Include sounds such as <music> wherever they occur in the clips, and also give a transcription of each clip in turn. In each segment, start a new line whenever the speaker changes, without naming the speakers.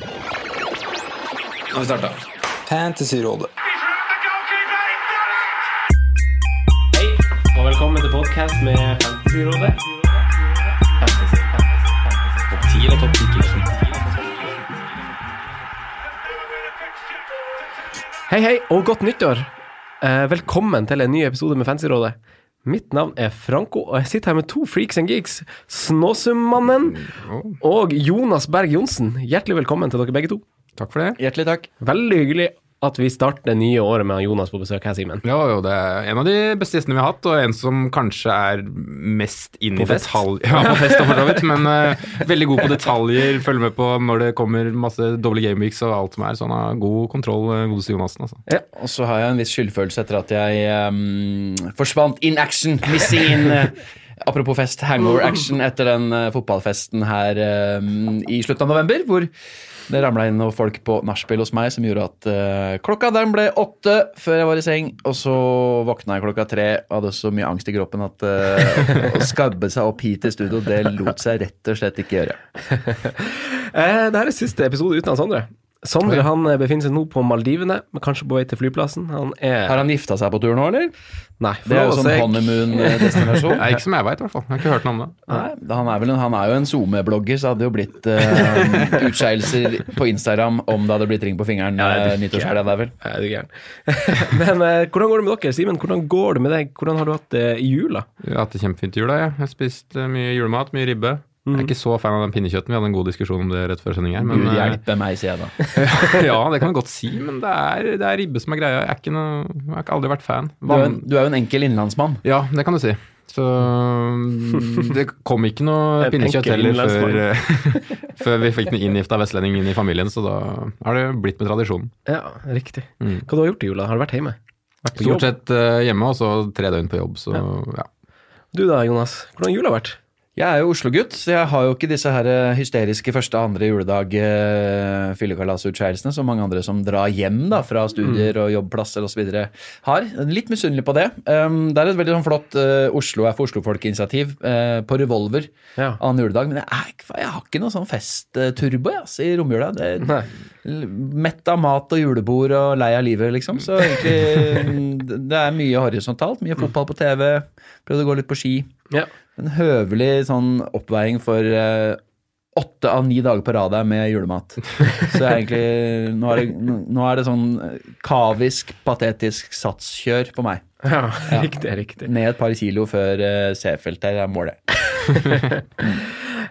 Nå har vi starta. Fantasyrådet.
Hei, og velkommen til podcast med Fantasyrådet. Fantasy, fantasy, fantasy. Topp 10 eller topp 10 Hei, hei, og godt nyttår. Eh, velkommen til en ny episode med Fantasyrådet. Mitt navn er Franco, og jeg sitter her med to freaks and geeks. Snåsummannen og Jonas Berg Johnsen. Hjertelig velkommen til dere begge to.
Takk for det.
Hjertelig takk.
Veldig hyggelig at vi starter det nye året med Jonas på besøk her, Simen.
Ja, jo, det er en av de beste gjestene vi har hatt, og en som kanskje er mest inn i detalj... Ja, på fest for så vidt, men uh, veldig god på detaljer. Følger med på når det kommer masse doble gameweeks og alt som er. Så han har god kontroll, eh, godeste Jonassen. Altså.
Ja, Og så har jeg en viss skyldfølelse etter at jeg um, forsvant in action, missing in uh, Apropos fest, hangover action etter den fotballfesten her um, i slutten av november, hvor det ramla inn noen folk på nachspiel hos meg som gjorde at uh, klokka den ble åtte før jeg var i seng, og så våkna jeg klokka tre og hadde så mye angst i kroppen at uh, å skabbe seg opp hit til studio, det lot seg rett og slett ikke gjøre. <laughs>
Det her er siste episode uten Hans Sondre. Sondre han eh, befinner seg nå på Maldivene, men kanskje på vei til flyplassen. Han er
Har han gifta seg på tur nå, eller?
Nei,
Det er jo sånn honeymoon-destinasjon. <laughs> <laughs>
Nei, ikke som jeg veit, i hvert fall. Jeg har ikke hørt noe om det.
Nei, han er, vel en, han er jo en SoMe-blogger, så hadde det jo blitt uh, <laughs> utskeielser på Instagram om det hadde blitt ring på fingeren
Ja, det
uh,
er
nyttårshelga der, vel.
Nei, du er gæren. Men uh, hvordan går det med dere, Simen? Hvordan går det med deg? Hvordan har du hatt det i jula?
Jeg har hatt det kjempefint i jula. Jeg Jeg har spist eh, mye julemat, mye ribbe. Jeg er ikke så fan av den pinnekjøtten. Vi hadde en god diskusjon om det rett før sending her. Men,
Gud
eh,
hjelpe meg, sier jeg da. <laughs>
ja, det kan du godt si, men det er, det er ribbe som er greia. Jeg, er ikke noe, jeg har aldri vært fan.
Du er, en, du er jo en enkel innlandsmann.
Ja, det kan du si. Så mm, det kom ikke noe <laughs> pinnekjøtt heller før, eh, <laughs> før vi fikk en inngifta vestlending inn i familien, så da har det blitt med tradisjonen.
Ja, riktig.
Mm.
Hva du har gjort i jula? Har du vært hjemme? Vært?
Stort sett eh, hjemme, og så tre døgn på jobb, så ja.
Du da, Jonas? Hvordan har jula vært?
Jeg er jo Oslo-gutt, så jeg har jo ikke disse her eh, hysteriske første, andre juledag uh, fyllekalasutskeielsene som mange andre som drar hjem da, fra studier og jobbplasser osv. har. Litt misunnelig på det. Um, det er et veldig sånn flott uh, Oslo er for Oslo-folk-initiativ uh, på Revolver
Ja.
annen juledag, men jeg, er, jeg har ikke noe sånn festturbo jeg, ass, i romjula. Det Mett av mat og julebord og lei av livet, liksom. Så egentlig <laughs> det er mye horisontalt. Mye fotball på TV. Prøvde å gå litt på ski.
Ja.
En høvelig sånn oppveiing for eh, åtte av ni dager på rad her med julemat. Så jeg er egentlig Nå er det, nå er det sånn eh, kavisk, patetisk satskjør på meg.
ja, riktig, riktig.
Ned et par kilo før eh, C-feltet er målet. <laughs>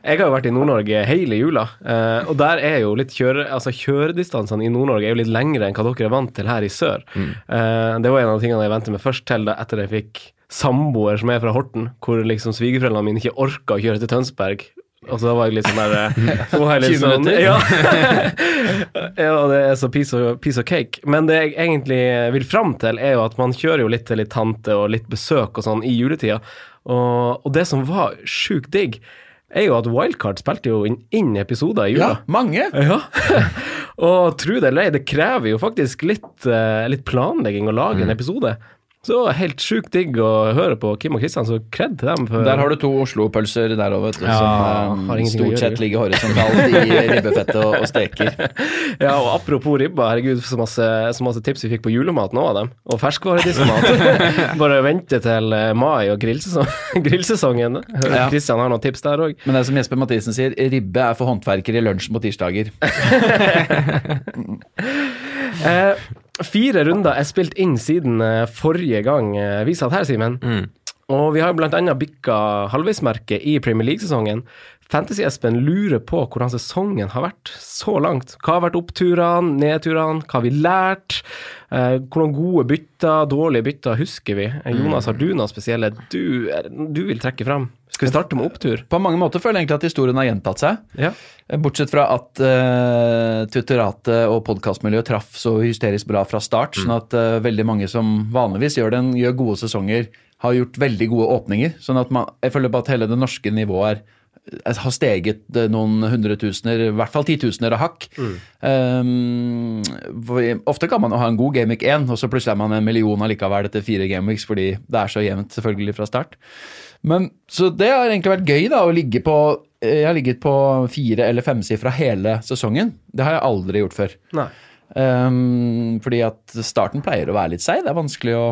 Jeg har jo vært i Nord-Norge hele jula, eh, og der er jo litt kjøre, altså kjøredistansene i Nord-Norge er jo litt lengre enn hva dere er vant til her i sør. Mm. det var en av tingene jeg ventet med først til da, etter jeg fikk samboer som er fra Horten, hvor liksom svigerforeldrene mine ikke orka å kjøre til Tønsberg. Og så var jeg litt sånn der eh, <laughs> så jeg litt sånn, ja. <laughs> ja, det er så piece of, piece of cake. Men det jeg egentlig vil fram til, er jo at man kjører jo litt til litt tante og litt besøk og sånn i juletida. Og, og det som var sjukt digg, er jo at Wildcard spilte jo inn, inn episoder i jula.
Ja, mange!
Ja. <laughs> og tro det eller ei, det krever jo faktisk litt, eh, litt planlegging å lage en episode. Så det var helt sjukt digg å høre på Kim og Kristian, så kred til dem. For,
Der har du to Oslo-pølser der òg, vet du.
Ja,
som
å
stort sett ligger horisontalt i ribbefettet og, og steker. <laughs>
Ja, og apropos ribba, herregud, så masse, så masse tips vi fikk på julemat nå av dem. Og ferskvarediskmat. <laughs> Bare vente til eh, mai og grillsesong, <laughs> grillsesongen.
Ja.
Kristian har noen tips der òg.
Men det er som Jesper Mathisen sier, ribbe er for håndverkere i lunsjen på tirsdager.
Eh, fire runder er spilt inn siden eh, forrige gang eh, vi satt her, Simen. Og vi har annet bikka halvveismerket i Premier League-sesongen. Fantasy-Espen lurer på hvordan sesongen har vært så langt. Hva har vært oppturene, nedturene, hva har vi lært? Eh, hvordan gode bytter, dårlige bytter husker vi? Eh, Jonas, har du noe spesielle du, du vil trekke fram? Skal vi starte med opptur?
På mange måter føler jeg egentlig at historien har gjentatt seg.
Ja.
Bortsett fra at uh, tutoratet og podkastmiljøet traff så hysterisk bra fra start. Sånn at uh, veldig mange som vanligvis gjør, den, gjør gode sesonger, har gjort veldig gode åpninger. Sånn at man, jeg føler på at hele det norske nivået er eh, har steget eh, noen hundretusener, i hvert fall titusener av hakk. Um, ofte kan man ha en god gameweek 1, og så plutselig er man en million allikevel etter fire gameweeks, fordi det er så jevnt selvfølgelig fra start. Men, så det har egentlig vært gøy da, å ligge på jeg har ligget på fire- eller femsifra hele sesongen. Det har jeg aldri gjort før. Um, fordi at starten pleier å være litt seig. Det er vanskelig å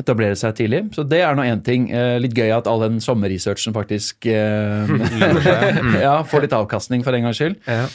etablere seg tidlig. Så det er nå én ting. Eh, litt gøy at all den sommerresearchen faktisk eh, <laughs> <laughs> ja, får litt avkastning for en gangs skyld.
Ja.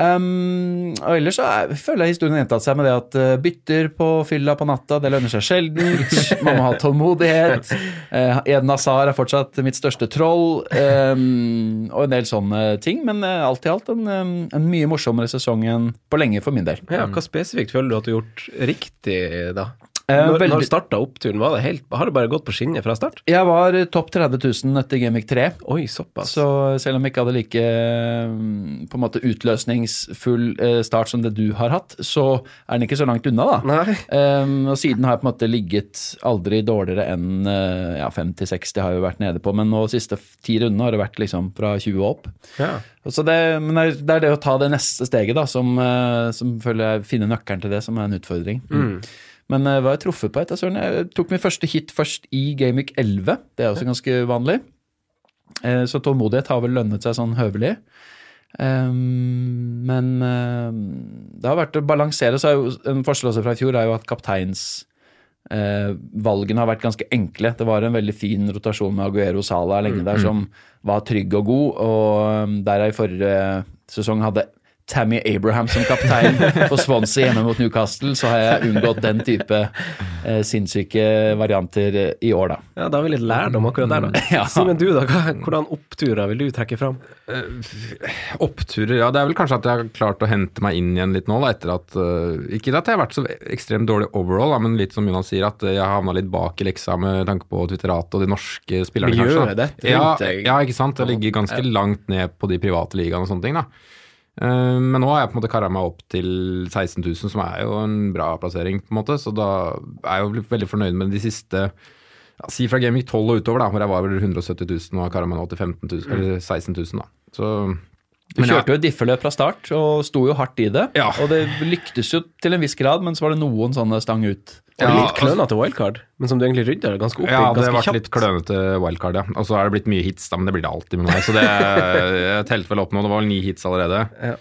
Um, og ellers så er, føler jeg historien gjentatt seg med det at eh, bytter på fylla på natta, det lønner seg sjelden. <laughs> Man må ha tålmodighet. Uh, Eden Hazar er fortsatt mitt største troll. Um, og en del sånne ting. Men alt i alt en, um, en mye morsommere sesong enn på lenge for min del.
Ja, Hva spesifikt føler du at du har gjort riktig, da?
Eh,
Når, når starta oppturen? Var det helt, har det bare gått på skinner fra start?
Jeg var eh, topp 30 000 etter Gamic 3.
Oi, såpass.
Så selv om jeg ikke hadde like mm, på en måte utløsningsfull eh, start som det du har hatt, så er den ikke så langt unna, da. Um, og siden har jeg på en måte ligget aldri dårligere enn ja, 50-60 har jeg jo vært nede på, men nå de siste ti rundene har det vært liksom fra 20 og opp.
Ja.
Så det, men det er- det å ta det neste steget, da, som, som føler jeg finner nøkkelen til det, som er en utfordring. Men uh, hva har jeg truffet på etter søren? Jeg tok min første hit først i Gamic 11. Det er også ganske vanlig. Eh, så tålmodighet har vel lønnet seg sånn høvelig. Um, men eh, det har vært å balansere. Så jo en forskjell også fra i fjor er jo at kapteins eh, har vært ganske enkle. Det var en veldig fin rotasjon med Aguero Sala lenge der som var trygg og god. Og um, der jeg i forrige sesong hadde Tammy Abraham som kaptein for Swansea hjemme mot Newcastle, så har jeg unngått den type eh, sinnssyke varianter eh, i år, da.
ja, da har vi litt lærdom akkurat der, da. <laughs>
Ja.
Simen, du da, hvordan oppturer vil du trekke fram?
Oppturer, ja. Det er vel kanskje at jeg har klart å hente meg inn igjen litt nå, da, etter at uh, Ikke at jeg har vært så ekstremt dårlig overall, da, men litt som Jonas sier, at jeg har havna litt bak i leksa med tanke på Twitterate og de norske spillerne,
Miljøet
kanskje.
ditt
Ja, ja, ikke sant. Jeg ligger ganske langt ned på de private ligaene og sånne ting, da. Eh, Men nå har jeg på en måte kara meg opp til 16 000, som er jo en bra plassering, på en måte. Så da er jeg jo veldig fornøyd med de siste ja, Si fra Gaming 12 og utover, da, hvor jeg var vel 170 000 og har kara meg nå til 15 000, eller 16 000, da. Så
Du kjørte jo diffeløp fra start og sto jo hardt i det.
Ja.
Og det lyktes jo til en viss grad, men så var det noen sånne stang ut.
Og
Ja,
litt klønete wildcard, men som du egentlig rydder ganske opp i
Ja, det
ganske
ble
kjapt.
litt klønete wildcard, ja. Og så er det blitt mye hits, da, men det blir det alltid med meg. Så det jeg telte vel opp nå, det var vel ni hits allerede.
Ja.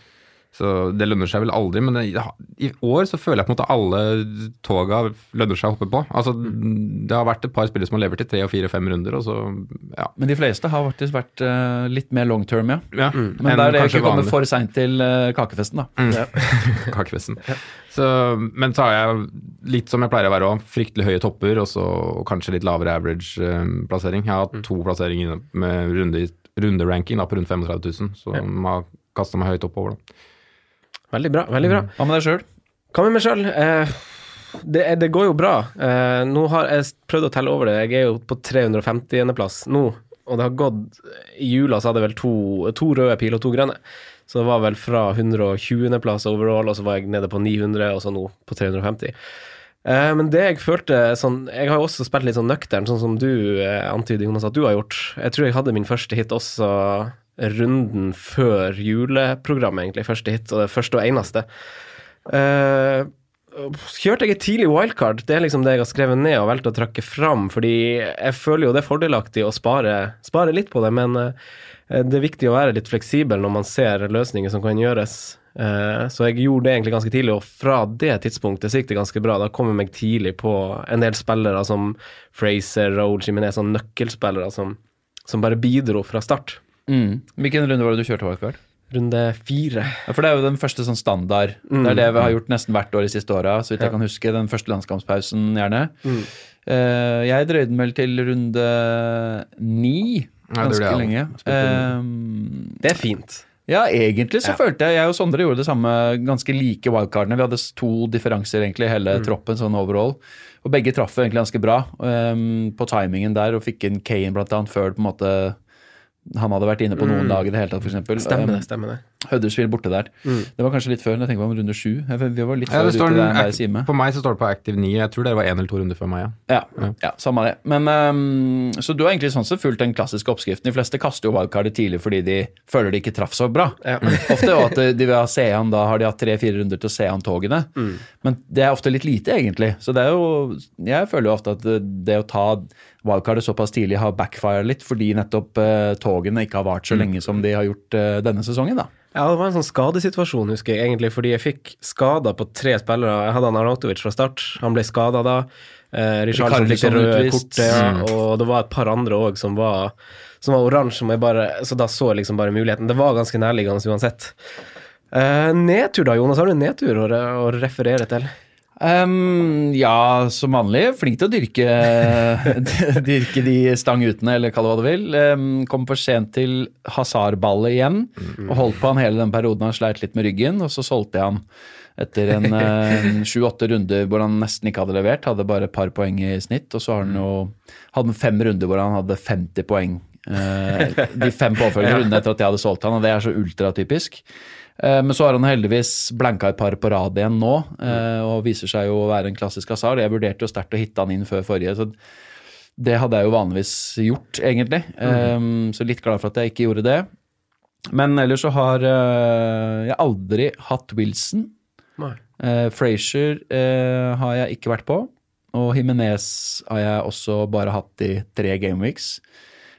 Så det lønner seg vel aldri, men i år så føler jeg på en måte alle toga lønner seg å hoppe på. Altså, det har vært et par spillere som har levert i tre og fire og fem runder, og så ja.
Men de fleste har faktisk vært uh, litt mer long term, ja.
ja
Men der er det ikke kommet for seint til uh, kakefesten, da. <laughs>
kakefesten. Så, men så har jeg litt som jeg pleier å være òg, fryktelig høye topper og så kanskje litt lavere average-plassering. jeg har hatt to plasseringer med runde, runderanking da, på rundt 35 000, så
Ja.
man har kasta meg høyt oppover. da.
Veldig bra. veldig bra.
Hva med deg sjøl?
Hva med meg sjøl? Eh, det, det går jo bra. Eh, nå har jeg prøvd å telle over det. Jeg er jo på 350.-plass nå. Og det har gått I jula så hadde jeg vel to, to røde piler og to grønne. Så det var vel fra 120.-plass overall, og så var jeg nede på 900, og så nå på 350. Eh, men det jeg følte sånn Jeg har jo også spilt litt sånn nøktern, sånn som du eh, antyder, Jonas, at du har gjort. Jeg tror jeg hadde min første hit også runden før juleprogrammet, egentlig. Første hit, og det første og eneste. Uh, kjørte jeg et tidlig wildcard. Det er liksom det jeg har skrevet ned og valgt å trekke fram, fordi jeg føler jo det er fordelaktig å spare, spare litt på det, men eh, det er viktig å være litt fleksibel når man ser løsninger som kan gjøres. Eh, Så jeg gjorde det egentlig ganske tidlig, og fra det tidspunktet så gikk det ganske bra. Da kom jeg meg tidlig på en del spillere som Fraser, Roll, Jimenez, sånn nøkkelspillere som, som bare bidro fra start.
Mm. Hvilken runde var det du kjørte wildcard?
Runde fire.
Ja, for det er jo den første sånn standard. Det er det vi har gjort nesten hvert år de siste åra, så vidt jeg kan huske. Den første landskampspausen, gjerne. Eh, jeg drøyde den vel til runde ni ganske
Nei, det
lenge. Eh,
Det er fint.
Ja, egentlig så
Ja.
følte jeg Jeg og Sondre gjorde det samme, ganske like wildcardene. Vi hadde to differanser egentlig i hele troppen, sånn overall. Og begge traff egentlig ganske bra um, på timingen der, og fikk inn Kane blant annet før på en måte han hadde vært inne på noen lag i det hele tatt, f.eks.
Stemmer det, stemmer det.
Huddersfield borte der. Det var kanskje litt før, men jeg tenker på om runde sju. Vi var litt
Ja,
før
det
ute
står
der, der Sime.
på meg så står det på Active 9. Jeg tror dere var én eller to runder før meg. Ja.
Ja, ja, samme det. Men, um, så du har egentlig sånn sett fulgt den klassiske oppskriften. De fleste kaster jo wildcardet tidlig fordi de føler de ikke traff så bra.
Ja.
Ofte jo at de vil ha se an, da har de hatt tre-fire runder til å se an togene. Men det er ofte litt lite, egentlig. Så det er jo Jeg føler jo ofte at det, det å ta wildcardet såpass tidlig har backfired litt, fordi nettopp eh, togene ikke har vart så lenge som de har gjort eh, denne sesongen. da.
Ja, det var en sånn skadesituasjon, husker jeg, egentlig, fordi jeg fikk skader på tre spillere. Jeg hadde Arnautovic fra start, han ble skada da. Eh, Richarlison fikk det røde kortet, ja, og det var et par andre òg som var som var oransje, bare, så da så jeg liksom bare muligheten. Det var ganske nærliggende uansett. Eh, nedtur, da, Jonas. Har du en nedtur å, å referere til?
Ehm, ja, som vanlig. Flink til å dyrke, <laughs> dyrke de stangutene, eller kall det hva du vil. Um, kom for sent til hasardballet igjen, og holdt på han hele den perioden han sleit litt med ryggen. Og så solgte jeg han etter en <laughs> eh, sju-åtte runder hvor han nesten ikke hadde levert. Hadde bare et par poeng i snitt. Og så har han jo hadde han fem runder hvor han hadde 50 poeng. Uh, de fem påfølgende rundene etter at jeg hadde solgt han, og det er så ultratypisk. Eh, Men så har han heldigvis blanka et par på rad igjen nå, eh, og viser seg jo å være en klassisk hasard. Jeg vurderte jo sterkt å hitte han inn før forrige, så det hadde jeg jo vanligvis gjort, egentlig. Mm. Så litt glad for at jeg ikke gjorde det. Men ellers så har jeg aldri hatt Wilson.
Nei.
Frazier har jeg ikke vært på, og Jimenez har jeg også bare hatt i tre gameweeks.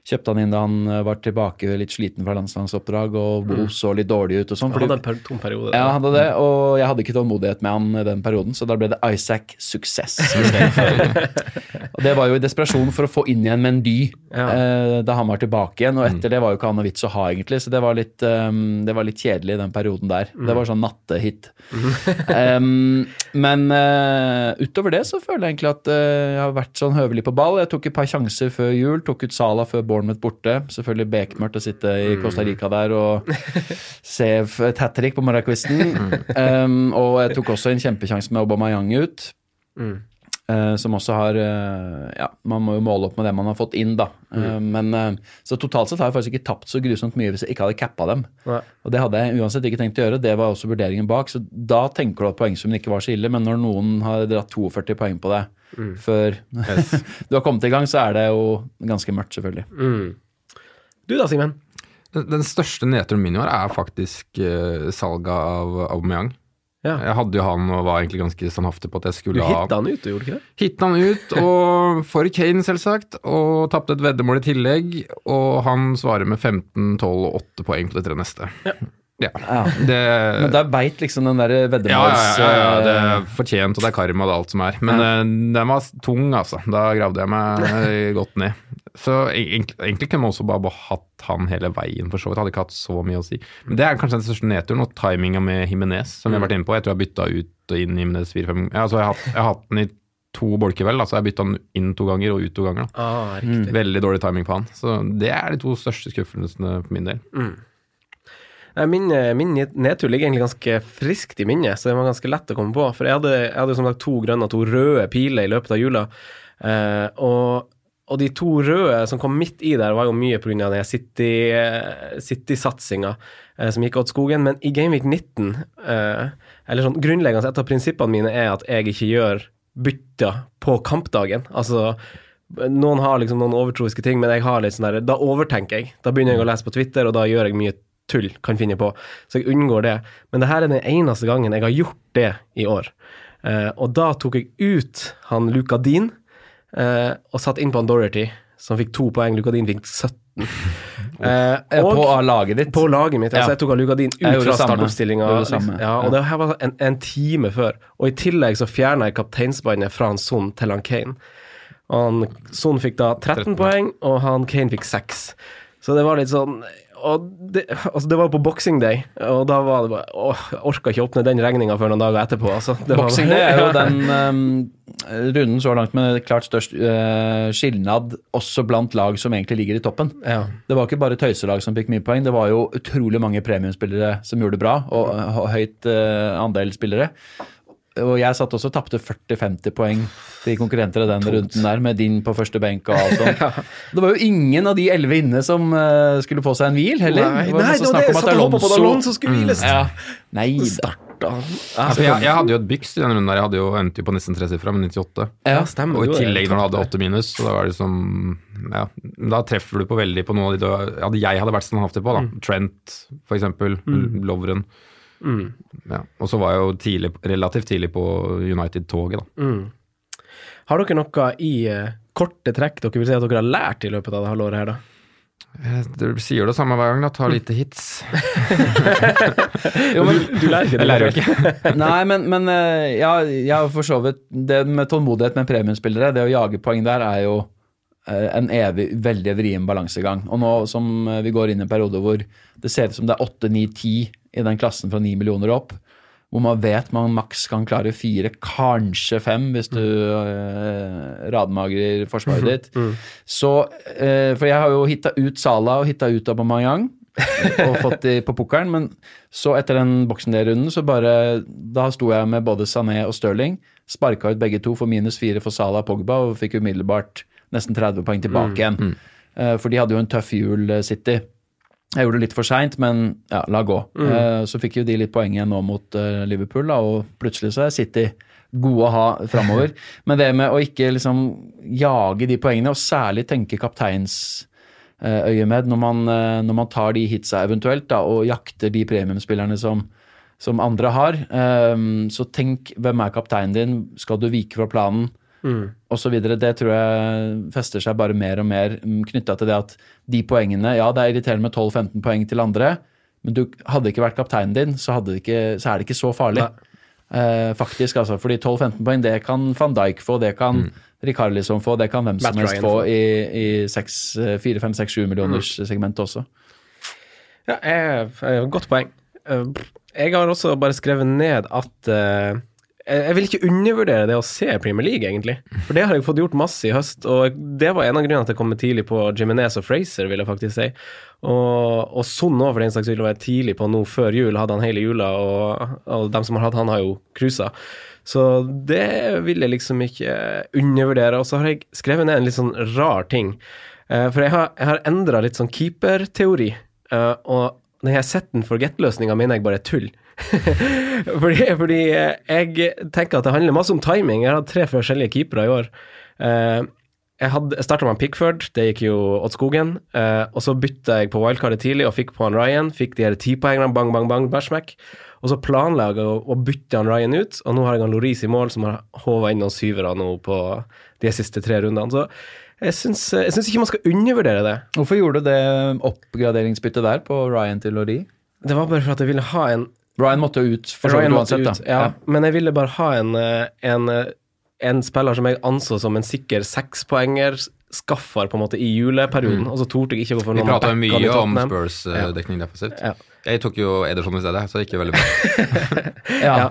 Kjøpte han inn da han eh, var tilbake litt sliten fra landslagsoppdrag og mm. så litt dårlig ut og sånn.
Han hadde en tom periode.
ja, han hadde det, og jeg hadde ikke tålmodighet med han den perioden, så da ble det Isaac suksess. <laughs> og det var jo i desperasjon for å få inn igjen Mendy
Ja.
eh, da han var tilbake igjen, og etter det var jo ikke han noe vits å ha, egentlig, så det var litt, um, det var litt kjedelig den perioden der. Det var sånn nattehit. <laughs> um, men uh, utover det så føler jeg egentlig at uh, jeg har vært sånn høvelig på ball. Jeg tok et par sjanser før jul, tok ut Sala før Bournemouth borte. Selvfølgelig bekmørkt å sitte i Costa Rica der og <laughs> se et hat trick på morgenkvisten. um, og jeg tok også en kjempekjanse med Aubameyang ut.
Mm.
Eh, som også har eh, Ja, man må jo måle opp med det man har fått inn, da. Mm. men eh, Så totalt sett har jeg faktisk ikke tapt så grusomt mye hvis jeg ikke hadde cappa dem.
Nei.
Og det hadde jeg uansett ikke tenkt å gjøre, det var også vurderingen bak. Så da tenker du at poengsummen ikke var så ille, men når noen har dratt 42 poeng på deg før <laughs> du har kommet i gang, så er det jo ganske mørkt, selvfølgelig.
Mm. Du da, Simen?
Den, største nedturen min i år er faktisk salget av Aubameyang.
Ja.
Jeg hadde jo han og var egentlig ganske standhaftig på at jeg skulle ha Du
hitta han ut, du gjorde ikke det?
Hitta han ut, <laughs> og for Kane, selvsagt, og tapte et veddemål i tillegg. Og han svarer med 15, 12 og 8 poeng på de tre neste. Ja.
Ja.
Det,
Men der beit liksom den der
ja, ja,
veddemåls...
ja, ja, det er fortjent, og det er karma og det er alt som er. Men eh, den var tung, altså. Da gravde jeg meg eh, godt ned. Så egentlig, egentlig kunne man også bare hatt han hele veien, for så vidt. Hadde ikke hatt så mye å si. Men det er kanskje den største nedturen, og timinga med Jimenez, som vi har vært inne på. Jeg tror jeg har bytta ut og inn Jimenez fire-fem ganger. altså jeg, har hatt, jeg har hatt den i to bolker, vel. Altså jeg bytta den inn to ganger og ut to ganger. Da.
Ah.
Veldig dårlig timing på han. Så det er de to største skuffelsene for min del.
Nei, Min, eh, min nedtur ligger egentlig ganske friskt i minnet, så det var ganske lett å komme på. For jeg hadde, jeg hadde som sagt to grønne og to røde piler i løpet av jula. Eh, og, og de to røde som kom midt i der, var jo mye pga. den City-satsinga City-satsinga eh, som gikk åt skogen. Men i Gameweek 19, eh, eller sånn grunnleggende, et av prinsippene mine er at jeg ikke gjør bytter på kampdagen. Altså noen har liksom noen overtroiske ting, men jeg har litt sånn der, da overtenker jeg. Da begynner jeg å lese på Twitter, og da gjør jeg mye tull kan finne på. Så jeg unngår det. Men det her er den eneste gangen jeg har gjort det i år. Eh, og da tok jeg ut han Luka Dean eh, og satt inn på han Dorothy, som fikk to poeng. Luka Dean fikk 17. <laughs> Eh, og
På laget ditt.
på laget mitt.
Ja.
Altså, jeg tok Dean ut fra startoppstillinga. Liksom. Ja, og det her var en, en time før. Og i tillegg så fjerna jeg kapteinsbåndet fra han Son til han Kane. Og han Son fikk da 13 poeng, og han Kane fikk 6. Så det var litt sånn og det, altså det var på boxing day, og da var det bare Åh, jeg orka ikke åpne den regninga før noen dager etterpå. Altså.
Boxing Day er jo <laughs> den um, runden så langt med klart størst uh, skilnad også blant lag som egentlig ligger i toppen.
Ja.
Det var ikke bare tøyselag som fikk mye poeng, det var jo utrolig mange premiumspillere som gjorde det bra, og og høyt uh, andel spillere. Og jeg satt også og tapte 40-50 poeng til konkurrenter i den runden der, med din på første benk og alt sånt. <laughs> Det var jo ingen av de elleve inne som uh, skulle få seg en hvil, heller.
Nei,
Det var
nei,
masse
det
snakk
det
om
jeg
at
satt og håpet på at
Alonso-
skulle hviles.
Ja. Nei da.
Starta.
Ja, jeg, jeg hadde jo et byks i den runden der. Jeg hadde jo endt jo på nesten tresifra med 98.
Ja, stemmer.
Og i tillegg når du hadde
topp
åtte minus, så da var det som Ja, da treffer du på veldig på noen av de du hadde jeg hadde vært standhaftig på, da. Trent, for eksempel. Lovren.
Mm.
Ja. Og så var jeg jo tidlig, relativt tidlig på United-toget, da.
Mm. Har dere noe i uh, korte trekk dere vil si at dere har lært i løpet av det halvåret her, da?
Eh, Du sier det samme hver gang, da. Ta lite hits. <laughs>
Jo, men,
Du lærer ikke det.
Jeg lærer jo ikke. <laughs> <laughs>
nei, men, men eh, ja, jeg har for så vidt Det med tålmodighet med premiumspillere, det å jage poeng der, er jo en evig, veldig vrien balansegang. Og nå som vi går inn i en periode hvor det ser ut som det er 8, 9, 10 i den klassen fra 9 millioner opp, hvor man vet man maks kan klare fire, kanskje fem, hvis du eh, radmagrer forsvaret ditt. Så eh, For jeg har jo hitta ut Sala og hitta ut Aubameyang <laughs> og fått de på pukkelen, men så etter den boksen der-runden, så bare Da sto jeg med både Sané og Stirling, sparka ut begge to for minus fire for Sala og Pogba, og fikk umiddelbart nesten 30 poeng tilbake igjen. Eh, For de hadde jo en tøff jul, eh, City. Jeg gjorde det litt for seint, men ja, la gå. Eh, Så fikk jo de litt poeng igjen nå mot uh, Liverpool, da, og plutselig så er City gode å ha framover. <laughs> Men det med å ikke liksom jage de poengene, og særlig tenke kapteinsøyemed når, man, eh, når man tar de hitsa eventuelt, da, og jakter de premiumspillerne som, som andre har, eh, så tenk hvem er kapteinen din, skal du vike fra planen? Så videre. Det tror jeg fester seg bare mer og mer knytta til det at de poengene Ja, det er irriterende med 12-15 poeng til andre, men du hadde ikke vært kapteinen din, så, ikke, så er det ikke så farlig. Eh, faktisk, altså. Fordi 12-15 poeng, det kan van Dijk få, det kan Rikarlison få, det kan hvem som helst få i, i 4-5-6-7 millioners segment også.
Ja, jeg, jeg, godt poeng. Eh, Jeg har også bare skrevet ned at eh, jeg jeg vil ikke undervurdere det å se Premier League, egentlig. For det har jeg fått gjort masse i høst, og det var en av grunnene til at jeg kom tidlig på Jimenez og Fraser, vil jeg faktisk si. Og, og Son òg, for den saks skyld, var jeg tidlig på nå før jul, hadde han hele jula, og, og dem som har hatt han, har jo cruisa. Så det vil jeg liksom ikke undervurdere. Og så har jeg skrevet ned en litt sånn rar ting. Eh, For jeg har, jeg har endra litt sånn keeperteori, eh, og den her set and forget-løsninga mener jeg bare er tull. Fordi, fordi eh, jeg tenker at det handler masse om timing. Jeg har hatt tre forskjellige keepere i år. Eh, Jeg, hadde- jeg starta med Pickford, det gikk jo åt skogen. Eh, og så bytta jeg på wildcardet tidlig og fikk på han Ryan. Fikk de her tipoengene, bang, bang, bang, bæsjmekk. Og så planla jeg å, å bytte han Ryan ut, og nå har jeg han Loris i mål, som har håva inn noen syvere nå på de siste tre rundene. Så jeg syns, jeg syns ikke man skal undervurdere det.
Hvorfor gjorde du det oppgraderingsbyttet der på Ryan til Lori?
Det var bare for at jeg ville ha en
Ryan måtte jo ut for så vidt uansett,
ut,
da.
ja, Men jeg ville bare ha en, eh, en, eh, en spiller som jeg anså som en sikker sekspoenger, skaffer på en måte i juleperioden, og så torde jeg ikke gå for noen Vi
prata mye om Spurs-dekning defensivt.
Ja.
Jeg tok jo Ederson i stedet, så det gikk jo veldig bra. <laughs>
Ja.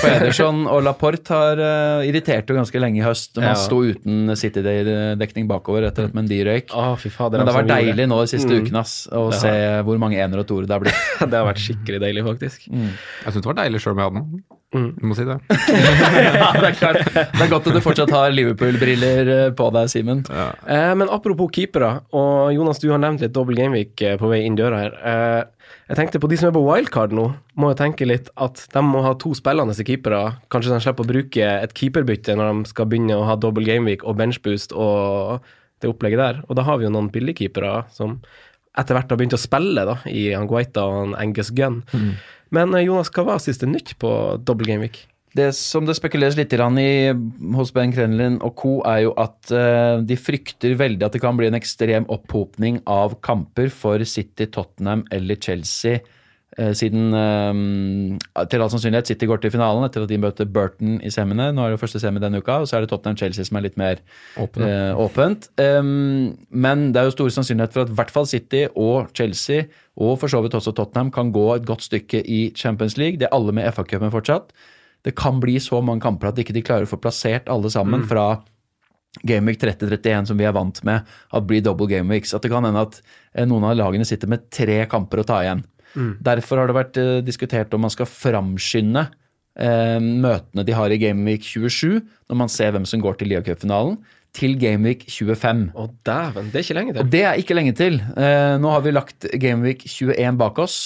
For Ederson og Laporte har uh, irritert jo ganske lenge i høst. Man
Ja.
sto uten City-dekning bakover etter at Mendy røyk.
Oh, fy det
Men det har
altså,
vært deilig nå de siste
Mm.
ukene ass, å se hvor mange ener og toere det har blitt. <laughs>
det. har vært skikkelig deilig, faktisk.
Jeg syns det var deilig sjøl om jeg hadde den.
Mm.
Du må si det. <laughs>
ja, det er klart. Det er godt at du fortsatt har Liverpool-briller eh, på deg, Simen.
Eh, men apropos keepere, og Jonas, du har nevnt litt dobbel gameweek eh, på vei inn døra her. Eh, jeg tenkte på de som er på wildcard nå, må jo tenke litt at de må ha to spillende keepere. Kanskje de slipper å bruke et keeperbytte når de skal begynne å ha double gameweek og benchboost og det opplegget der. Og da har vi jo noen billigkeepere som etter hvert har begynt å spille da, i han og Angus Gunn. Men eh, Jonas, hva var siste nytt på double gameweek?
Det som det spekuleres litt i hos Ben Krenlin og co., er jo at eh, de frykter veldig at det kan bli en ekstrem opphopning av kamper for City, Tottenham eller Chelsea. eh, siden eh, til all sannsynlighet City går til finalen etter at de møter Burton i semiene. Nå er det første semi denne uka, og så er det Tottenham-Chelsea som er litt mer eh, åpent. Um, men det er jo stor sannsynlighet for at i hvert fall City og Chelsea, og for så vidt også Tottenham, kan gå et godt stykke i Champions League. Det er alle med FA-cupen fortsatt. Det kan bli så mange kamper at ikke de klarer å få plassert alle sammen fra Gameweek 30-31, som vi er vant med at blir double gameweeks. At det kan hende at eh, noen av lagene sitter med tre kamper å ta igjen. Derfor har det vært eh, diskutert om man skal framskynde eh, møtene de har i Gameweek 27, når man ser hvem som går til Lia Cup-finalen, til Gameweek 25.
Å, dæven, det er ikke lenge til.
Og det er ikke lenge til. Eh, nå har vi lagt Gameweek 21 bak oss.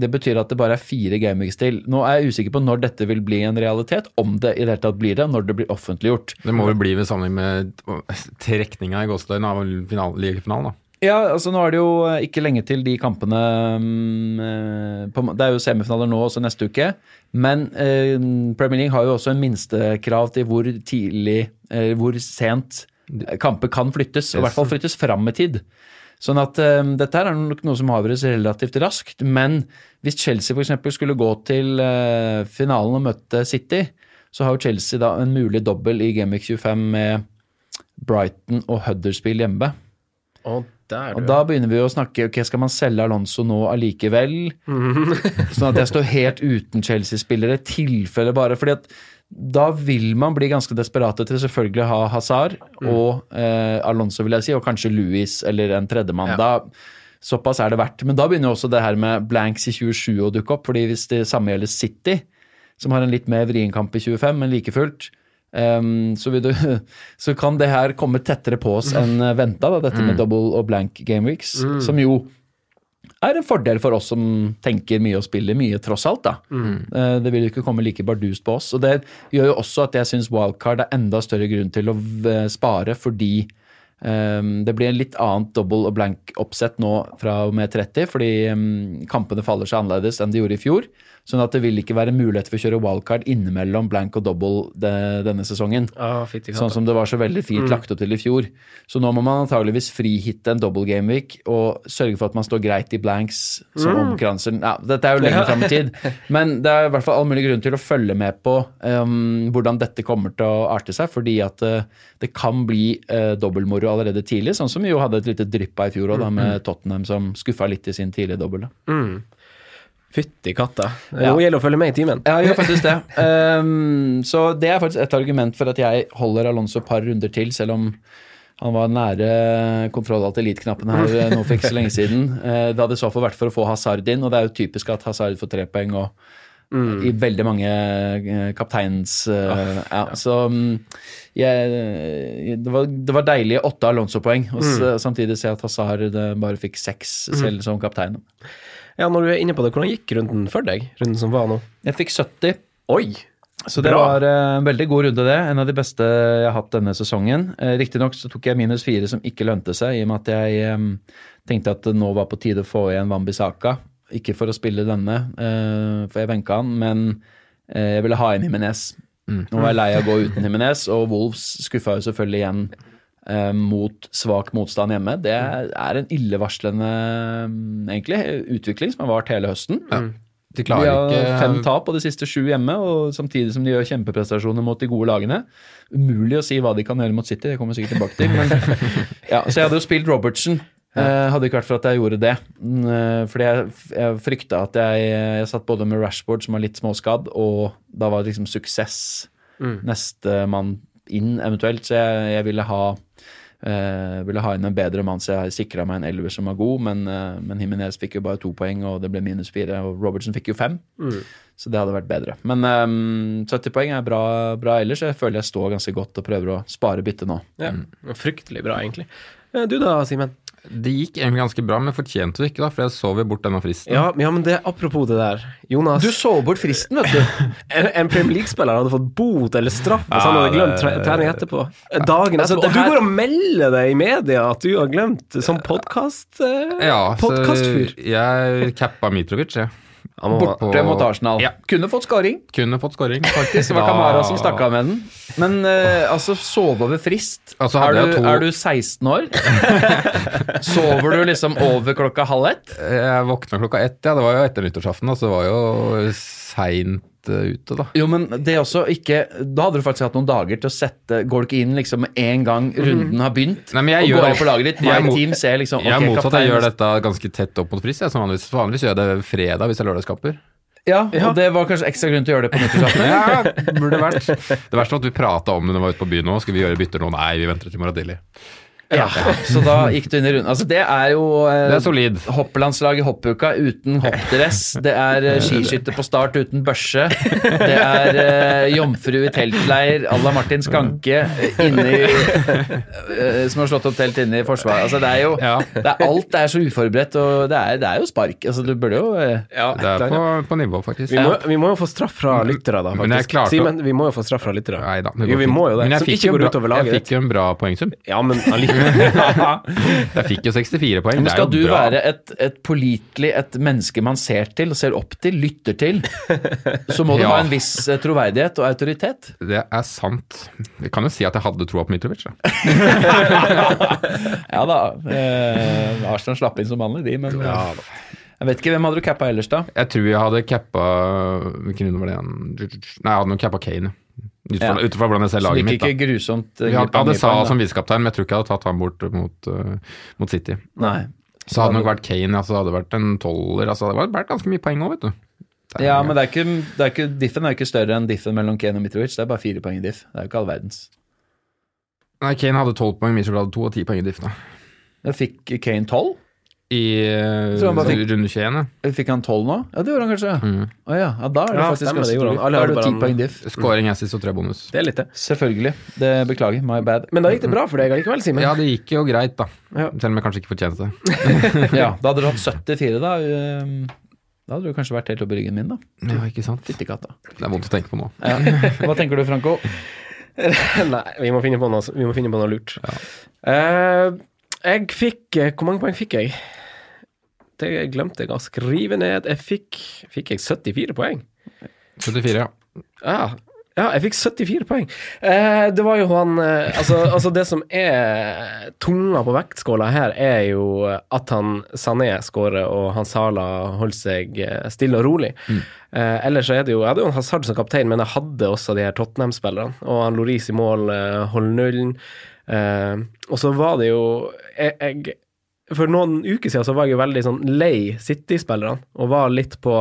Det betyr at det bare er fire gameweeks til. Nå er jeg usikker på når dette vil bli en realitet, om det i det hele tatt blir det, når det blir offentliggjort.
Det må vel bli ved sammenheng med trekninga i gåseøynene av final- ligafinalen, da.
Ja, altså nå er det jo ikke lenge til de kampene mm, eh, Det er jo semifinaler nå også neste uke. Men eh, Premier League har jo også en minstekrav til hvor tidlig, eh, hvor sent kamper kan flyttes, og i hvert fall flyttes fram i tid. Sånn at um, dette her er nok noe som avgjøres relativt raskt. Men hvis Chelsea f.eks. skulle gå til uh, finalen og møte City, så har jo Chelsea da en mulig dobbel i Gamic 25 med Brighton og Huddersfield hjemme.
Og der,
Og da begynner vi å snakke ok, skal man selge Alonso nå allikevel? sånn at jeg står helt uten Chelsea-spillere, tilfelle bare. fordi at da vil man bli ganske desperate til selvfølgelig å ha Hazard og eh, Alonso, vil jeg si, og kanskje Louis eller en tredjemann.
Ja.
Da, såpass er det verdt. Men da begynner jo også det her med blanks i 27 å dukke opp. fordi hvis det samme gjelder City, som har en litt mer vrien kamp i 25, men like fullt, Um, så, du, <laughs> så kan det her komme tettere på oss enn eh, venta, da, dette med double og blank game weeks. Som jo er en fordel for oss som tenker mye og spiller mye, tross alt. da. Mm. Det vil jo ikke komme like bardust på oss. og Det gjør jo også at jeg syns wildcard er enda større grunn til å spare, fordi um, det blir en litt annet double og blank oppsett nå fra og med 30, fordi um, kampene faller seg annerledes enn de gjorde i fjor. Sånn at det vil ikke være mulighet for å kjøre wildcard innimellom blank og double de, denne sesongen.
Ah, fint,
Sånn som det var så veldig fint lagt opp til i fjor. Så nå må man antageligvis frihitte en double game week og sørge for at man står greit i blanks som omkranser Ja, dette er jo lenger fram i tid, <laughs> men det er i hvert fall all mulig grunn til å følge med på um, hvordan dette kommer til å arte seg, fordi at uh, det kan bli uh, dobbeltmoro allerede tidlig, sånn som vi jo hadde et lite drypp av i fjor òg, med Tottenham som skuffa litt i sin tidlige dobbel. da.
Fytti katta.
Ja.
Nå gjelder å følge med i timen.
Ja, gjør faktisk det. Um, <laughs> så det er faktisk et argument for at jeg holder Alonso et par runder til, selv om han var nære kontroll alt elite-knappen her <laughs> nå for ikke så lenge siden. Eh, det hadde i så fall vært for å få Hazard inn, og det er jo typisk at Hazard får tre poeng og i veldig mange eh, kapteins... eh, ja, så mm, jeg, det, var, det var deilige åtte Alonso-poeng, og mm. samtidig se at Hazard bare fikk seks selv som kaptein.
Ja, når du er inne på det, hvordan gikk runden for deg? Runden som var nå?
Jeg fikk 70.
Oi!
Så det
Bra.
var eh, en veldig god runde, det. En av de beste jeg har hatt denne sesongen. Eh, Riktignok så tok jeg minus fire, som ikke lønte seg, i og med at jeg um, tenkte at det nå var på tide å få igjen Wambisaka. Ikke for å spille denne, uh, for jeg benka han, men uh, jeg ville ha inn Himinez. Nå var jeg lei av å gå uten Himinez, og Wolves skuffa jo selvfølgelig igjen mot svak motstand hjemme. Det er en illevarslende eh, egentlig, utvikling som har vart hele høsten.
De
De
klarer
har
ikke
fem tap på de siste sju hjemme, og samtidig som de gjør kjempeprestasjoner mot de gode lagene. Umulig å si hva de kan gjøre mot City, det kommer jeg sikkert tilbake til. Men, <laughs> ja, så jeg hadde jo spilt Robertson. Eh, hadde ikke vært for at jeg gjorde det. Mm, eh, fordi jeg, jeg frykta at jeg, jeg satt både med Rashford, som var litt småskadd, og da var det liksom suksess neste mann inn, eventuelt. Så jeg, jeg ville ha eh, ville ha inn en bedre mann, så jeg sikra meg en elver som var god, men, uh, men Jimenez fikk jo bare to poeng, og det ble minus fire. Og Robertson fikk jo fem, så det hadde vært bedre. Men ehm, 70 poeng er bra, bra ellers. Jeg føler jeg står ganske godt og prøver å spare bytte nå.
Ja. Fryktelig bra, egentlig. Eh, Du da, Simen?
Det gikk egentlig ganske bra, men fortjente det ikke, da, for jeg sov jo bort denne fristen.
Ja, ja, men det apropos det der. Jonas,
Du så bort fristen, vet du. <laughs>
en, en Premier League-spiller hadde fått bot eller straff hvis han hadde glemt tre trening etterpå. Dagen
Altså,
etterpå.
Altså,
Og du går og melder deg i media at du har glemt som podkast... Eh,
Ja, så jeg cappa Mitrovic, jeg.
Han må-
Borte mot Arsenal.
Ja.
Kunne fått scoring.
Kunne fått scoring. <laughs>
Faktisk. Det var Kamara som stakk av med den. Men uh, altså, sove over frist.
Altså,
er, du,
to-
er du 16 år? <laughs> Sover du liksom over klokka halv ett?
Jeg våkna klokka ett, ja. Det var jo etter nyttårsaften, da, så det var jo seint ute, da.
Jo, men det er også ikke Da hadde du faktisk hatt noen dager til å sette Går du ikke inn liksom med en gang runden har begynt?
Nei, men jeg
og
gjør-
går inn på laget ditt?
jeg er
My team ser liksom
Jeg er motsatt, jeg gjør dette ganske tett opp mot frist. Jeg, så vanligvis, vanligvis gjør jeg det fredag hvis jeg lørdagskamper.
Ja, og det var kanskje ekstra grunn til å gjøre det på nyttårsaften? <laughs>
Ja, burde vært. <laughs> Det verste var at vi prata om det når vi var ute på byen nå. Skal vi gjøre bytter nå? Nei, vi venter til i morgen tidlig.
Ja, så da gikk du inn i runden. Altså, det er jo eh,
Det er solid.
Hopplandslaget hoppuka uten hoppdress. Det er eh, skiskytter på start uten børse. Det er eh, jomfru i teltleir à la Martin Skanke inni, eh, Som har slått opp telt inne i Forsvaret. Altså, det er jo
Ja.
det er, Alt er så uforberedt, og det er, det er jo spark. Altså, du burde jo eh,
Ja,
Det er på, på nivå, faktisk.
vi, må, vi må jo få straff fra lyttere, da,
Men jeg
faktisk.
klarte å-
Simen, vi må jo få straff fra lyttere.
Nei da. det
Jo, vi
fint.
må jo det.
Men jeg
Som
fikk
ikke
jo
går
bra-
utover laget
Jeg
ditt.
fikk jo en bra poengsum.
Ja, men allikevel. <laughs>
Jeg fikk jo 64 poeng.
Men skal du
bra.
være et, et pålitelig, et menneske man ser til, ser opp til, lytter til, så må du <laughs>
Ja.
ha en viss eh, troverdighet og autoritet.
Det er sant. Jeg kan jo si at jeg hadde troa på Mitrovic. Da. <laughs>
Ja da. Eh, Arsenal slapp inn som vanlig, de, men eh, Jeg vet ikke, hvem hadde du cappa ellers, da?
Jeg tror jeg hadde cappa Hvilken runde var det igjen? Nei, jeg hadde nok cappa Kane. Ut fra,
Ja.
hvordan jeg ser
Så det
laget
gikk
mitt.
ikke grusomt
Vi hadde, hadde Sa som visekaptein, men jeg tror ikke jeg hadde tatt ham bort mot, uh, mot City.
Nei.
Så hadde det nok vært Kane, altså hadde det vært en tolver. Altså, det hadde vært ganske mye poeng òg, vet du. Det er-
Ja, men det er ikke, det er ikke, diffen er jo ikke større enn diffen mellom Kane og Mitrovic. Det er bare fire poeng i diff. Det er jo ikke all verdens.
Nei, Kane hadde tolv poeng, Mitrovic hadde to og ti poeng i diff. da.
Da fikk Kane tolv?
I uh,
fikk-
runde 21.
Fikk han tolv nå? Ja, det gjorde han kanskje.
Mm.
Oh, ja. ja, da er det
Ja,
faktisk
stemmer,
ganske
det gjorde han.
stor.
Alle
Da
hadde
er det ti poeng diff.
Scoring, assist og tre bonus.
Det er litt det.
Selvfølgelig. Det beklager. My bad.
Men da gikk det bra for deg allikevel, Simen.
Ja, det gikk jo greit, da.
Ja.
Selv om jeg kanskje ikke fortjente det. <laughs>
Ja, da hadde du hatt 74, da. ehm, Da hadde du kanskje vært helt oppe i ryggen min, da.
Ja, ikke sant?
Fittekatta.
Det er vondt å tenke på nå.
Ja. Hva tenker du, Franco? <laughs>
Nei, vi må finne på noe, vi må finne på noe lurt. Eh, jeg fikk eh, Hvor mange poeng fikk jeg? Det glemte jeg å skrive ned. Jeg fikk Fikk jeg 74 poeng?
74, ja.
Ja, ja jeg fikk 74 poeng. Eh, det var jo han eh, altså, <laughs> altså, det som er tunga på vektskåla her, er jo at han Sané skårer, og han Sala holder seg eh, stille og rolig. Eh, ellers så er det jo Jeg hadde jo en Hazard som kaptein, men jeg hadde også de her Tottenham-spillerne. Og han Loris i mål eh, holder nullen. Eh, og så var det jo jeg, jeg For noen uker siden så var jeg jo veldig sånn lei City-spillerne, og var litt på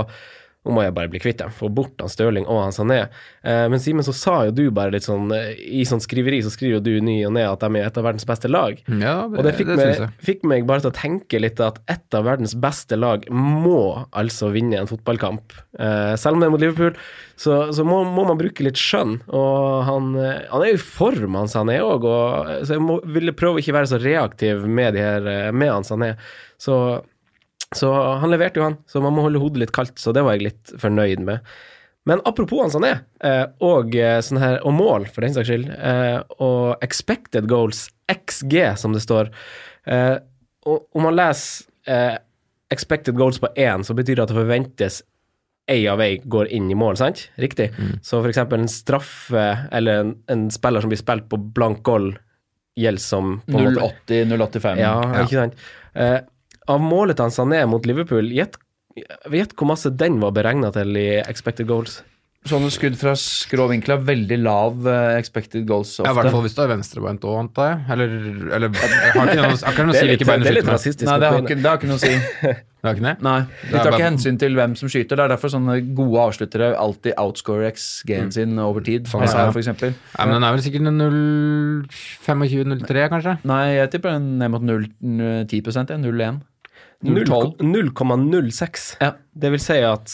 nå må jeg bare bli kvitt dem, få bort han Stirling og han Sané. Eh, men Simen, så sa jo du bare litt sånn eh, I sånn skriveri så skriver jo du ny og ned at de er et av verdens beste lag.
Ja,
Og det fikk,
det
meg, fikk meg bare til å tenke litt at et av verdens beste lag må altså vinne en fotballkamp. Eh, selv om det er mot Liverpool, så, så må, må man bruke litt skjønn. Og han, eh, han er jo i form, han Sané òg, så jeg må, ville prøve å ikke være så reaktiv med, de her, eh, med han Sané. Så så han leverte jo, han. Så man må holde hodet litt kaldt, så det var jeg litt fornøyd med. Men apropos han er, eh, og, eh, sånn her, og mål, for den saks skyld, eh, og expected goals, XG, som det står og Om man leser expected goals på én, så betyr det at det forventes ei av ei går inn i mål, sant? Riktig. Så for eksempel en straffe eller en, en spiller som blir spilt på blank goal, gjelder som på en måte-
080-085.
ja, ikke sant. Av målet til sa Sané mot Liverpool, gjett gjett hvor masse den var beregna til i expected goals.
Sånne skudd fra skrå vinkler har veldig lav eh, expected goals ofte.
Ja, I hvert fall hvis du er venstrebeint òg, antar jeg. Eller, eller jeg har ikke noe, jeg har noe å si hvilke bein du
er
skyter med.
Nei, det har, ikke, det har ikke noe å si. <laughs>
Det har ikke det?
Nei, De tar ikke hensyn til hvem som skyter. Det er derfor sånne gode avsluttere alltid outscorer XG-en sin over tid.
Sånn, ja.
for eksempel.
Nei, men den er vel sikkert en 0,25-03, kanskje?
Nei, jeg tipper den ned mot 0, 10 jeg. 0,1.
0,06.
Ja.
Det vil si at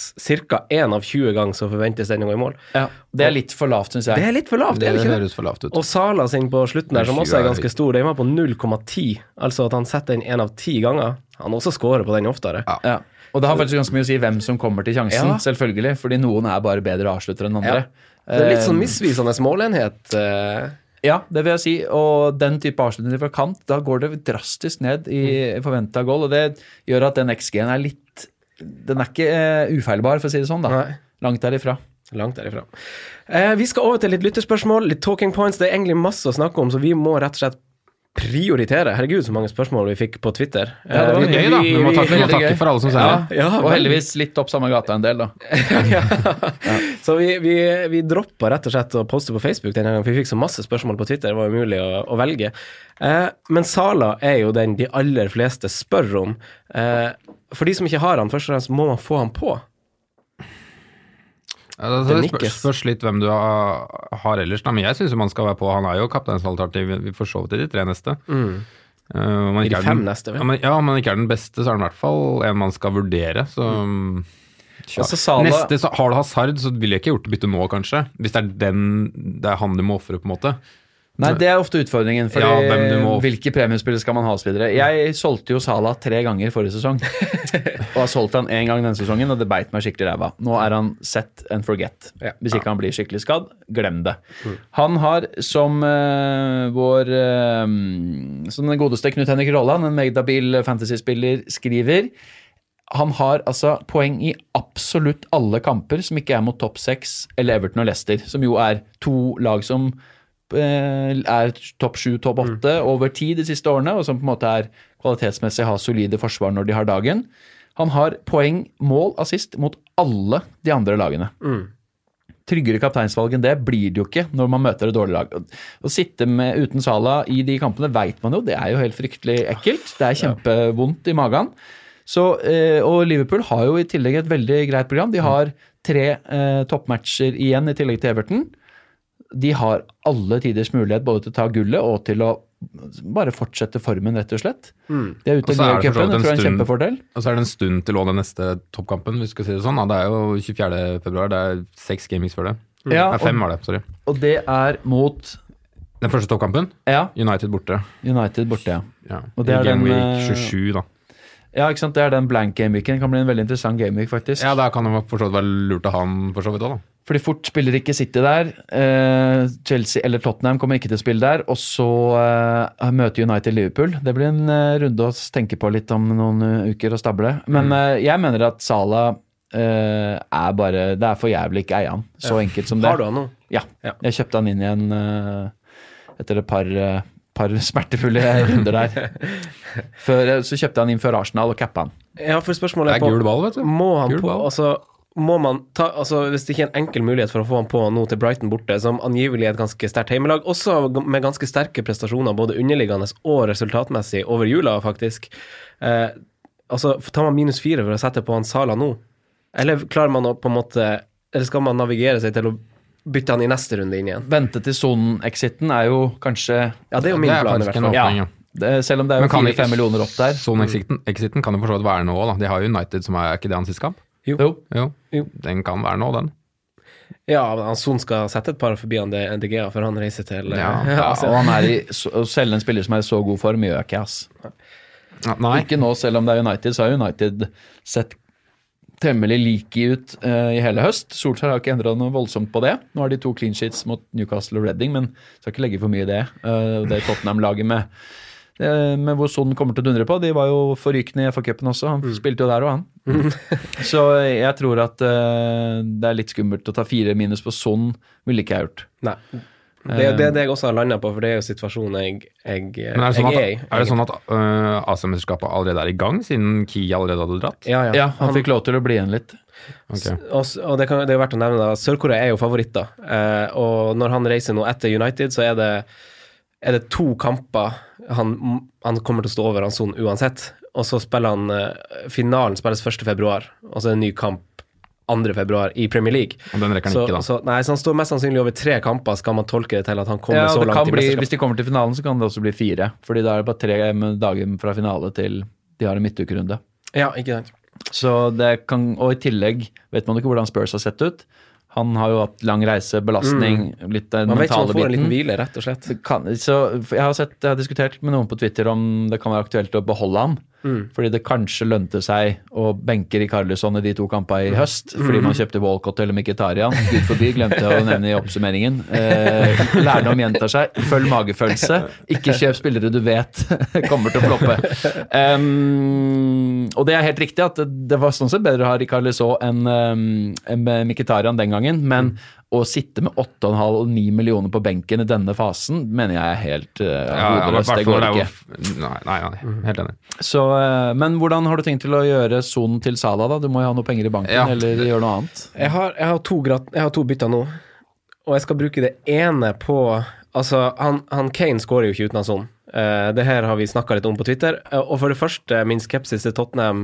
ca. én av 20 ganger så forventes den å gå i mål.
Ja, det er litt for lavt, syns
Det
jeg.
er litt for lavt,
Det,
er det ikke det?
høres for lavt ut.
Og Sala sin på slutten der, som også er ganske stor, den var på 0,10. Altså at han setter den én av ti ganger. Han også scorer på den oftere.
Ja.
Ja. Og det har faktisk ganske mye å si hvem som kommer til sjansen,
Ja.
selvfølgelig. Fordi noen er bare bedre avsluttere enn andre.
Det er litt sånn
Eh,
misvisende målenhet.
Ja, det vil jeg si. Og den type avslutninger fra kant, da går det drastisk ned i forventa goal. Og det gjør at den XG-en er litt Den er ikke eh, ufeilbar, for å si det sånn. da.
Nei.
Langt derifra.
Langt derifra. Eh, vi skal over til litt lytterspørsmål, litt talking points. Det er egentlig masse å snakke om, så vi må rett og slett prioritere. Herregud, så mange spørsmål vi fikk på Twitter.
Ja, det var
Eh,
gøy, da. Vi må takke, vi må takke for alle som
sier
det.
ja, <laughs>
Og heldigvis litt opp samme gata en del, da. <laughs>
ja. Så vi, vi, vi droppa rett og slett å poste på Facebook denne gangen, for vi fikk så masse spørsmål på Twitter. Det var umulig å, å velge. Eh, men Sala er jo den de aller fleste spør om. Eh, for de som ikke har han, først og fremst må man få han på.
Ja, det
Det
spørs, spørs litt hvem du har, har ellers, da. Men jeg syns man skal være på. Han er jo kapteinsalternativ vi får så vidt i de tre neste. Mm. Uh,
I de fem
den-
neste, vel?
Ja, men, ja, om han ikke er den beste, så er han i hvert fall en man skal vurdere. Så Tja.
Altså, Sala...
Neste, så Har du hasard, så ville jeg ikke gjort bytte nå, kanskje. Hvis det er den Det er han du må ofre, på en måte.
Nei, det er ofte utfordringen. Fordi
Ja, må-
Hvilke premiespillere skal man ha? videre. Jeg solgte jo Sala tre ganger forrige sesong. <laughs> og har solgt han én gang denne sesongen, og det beit meg skikkelig i ræva. Nå er han set and forget.
Ja.
Hvis ikke han blir skikkelig skadd, glem det. Han har, som uh, vår uh, Som den godeste Knut Henrik Rolland, en meget habil fantasyspiller, skriver han har altså poeng i absolutt alle kamper som ikke er mot topp seks eller Everton og Leicester, som jo er to lag som er topp sju, topp åtte over tid de siste årene, og som på en måte er kvalitetsmessig har solide forsvar når de har dagen. Han har poeng, mål, assist mot alle de andre lagene. Tryggere kapteinsvalg enn det blir det jo ikke når man møter et dårlig lag. Å sitte med uten Sala i de kampene veit man jo, det er jo helt fryktelig ekkelt. Det er kjempevondt i magen. Så, eh, og Liverpool har jo i tillegg et veldig greit program. De har tre eh, toppmatcher igjen i tillegg til Everton. De har alle tiders mulighet både til å ta gullet og til å bare fortsette formen, rett og slett. De er ute i
er det
cupen, det tror jeg er en kjempefordel.
Og så er det en stund til å den neste toppkampen, hvis vi skal si det sånn. Det er jo 24. februar, det er seks gamings før det.
Ja,
Nei, fem
og,
var det, sorry.
og det er mot
Den første toppkampen,
ja,
United borte.
United borte, ja.
Ja.
Og det
I
er den,
Week
eh,
27, da.
Ja, ikke sant. Det er den blank gameweeken. Det kan bli en veldig interessant gameweek, faktisk.
Ja, da kan det for så vidt være lurt å ha den for så vidt òg, da.
Fordi fort spiller ikke City der. Eh, Chelsea eller Tottenham kommer ikke til å spille der. Og så eh, møter United Liverpool. Det blir en eh, runde å tenke på litt om noen uker og stable. Men eh, jeg mener at Salah eh, er bare Det er for jævlig ikke eie han. Så enkelt som det.
Har du han nå?
Ja.
Ja.
Jeg kjøpte han inn igjen etter et par, par <laughs> smertefulle runder der. <laughs> Før, så kjøpte han inn før Arsenal og cappa han.
Ja, for spørsmålet på.
Det
er
er gul ball, vet du.
Må han
Gul
på
ball.
Altså, må man ta Altså, hvis det ikke er en enkel mulighet for å få han på nå til Brighton borte, som angivelig er et ganske sterkt heimelag, også med ganske sterke prestasjoner, både underliggende og resultatmessig, over jula, faktisk. Eh, altså, tar man minus fire for å sette på han Sala nå? Eller klarer man å på en måte Eller skal man navigere seg til å bytte han i neste runde inn igjen?
Vente til sonen-exiten er jo kanskje
Ja, det er jo min plan, i hvert fall.
ja.
det, Selv om det er jo fire-fem millioner opp der.
Sonen-exiten kan jo for så vidt være nå òg, da. De har jo United som er, er ikke det hans siste kamp?
Jo.
Jo.
Jo.
Den kan være nå, den.
Ja, men han Son skal sette et par forbi han DGA før han reiser til eh,
Ja,
Ja, <laughs> og han er i, <laughs> Selv en spiller som er i så god form, gjør ikke, ass.
Nei.
Ikke nå, selv om det er United, så har United sett temmelig like ut uh, i hele høst. Solskjær har ikke endra noe voldsomt på det. Nå har de to clean sheets mot Newcastle og Reading, men skal ikke legge for mye i det. Uh, det Tottenham-laget med, eh, med hvor Son kommer til å dundre på, de var jo forrykende i FA-cupen også. Han spilte jo der og han. <laughs> så jeg tror at uh, det er litt skummelt å ta fire minus på Son, ville ikke jeg gjort.
Nei. Det er det, det jeg også har landa på, for det er jo situasjonen jeg, jeg,
Men er det sånn
jeg
at,
er i.
er det sånn at uh, AC-mesterskapet allerede er i gang, siden Ki allerede hadde dratt?
Ja, ja.
Ja, han fikk lov til å bli igjen litt.
Okay.
Og, og det, kan, det er verdt å nevne at Sør-Korea er jo favoritter. Uh, og når han reiser nå etter United, så er det, er det to kamper han, han kommer til å stå over han Son uansett. Og så spiller han eh, Finalen spilles 1. februar, og så er det en ny kamp 2. februar i Premier League.
Og den rekker han
Så,
ikke, da.
så, nei, så han står mest sannsynlig over tre kamper, skal man tolke det til at han kommer
Ja,
så langt
kan
i
bli, hvis de kommer til finalen, så kan det også bli fire. Fordi da er det bare tre dager fra finale til de har en midtukerunde.
Ja, ikke sant.
Så det kan, Og i tillegg vet man ikke hvordan Spurs har sett ut. Han har jo hatt lang reise, belastning, litt den
Mm. Man vet ikke om han får en liten hvile, rett og slett.
Kan, så jeg har, sett, jeg har diskutert med noen på Twitter om det kan være aktuelt å beholde ham.
Mm.
Fordi det kanskje lønte seg å benke Rikarlison i de to kampene
Mm.
i høst. Fordi man kjøpte Walcott eller Mkhitaryan. Gud forby, glemte jeg å nevne i oppsummeringen. Eh, lærdom gjentar seg. Følg magefølelse. Ikke kjøp spillere du vet <laughs> kommer til å floppe. Um, og det er helt riktig at det, det var sånn sett bedre å ha Rikarlison enn um, Mkhitaryan den gangen. Men å sitte med 8,5 og 9 millioner på benken i denne fasen, mener jeg er helt uh,
Ja, ja,
hodeløst. Det går ikke.
jo- Nei, nei, nei, helt enig.
Så, uh, men hvordan har du tenkt til å gjøre sonen til Sala, da? Du må jo ha noe penger i banken,
Ja.
eller gjøre noe annet.
Jeg har, jeg har, to, grat, jeg har to bytter nå, og jeg skal bruke det ene på Altså, han, han Kane skårer jo ikke uten han sånn. Eh, det her har vi snakka litt om på Twitter. Uh, og for det første, min skepsis til Tottenham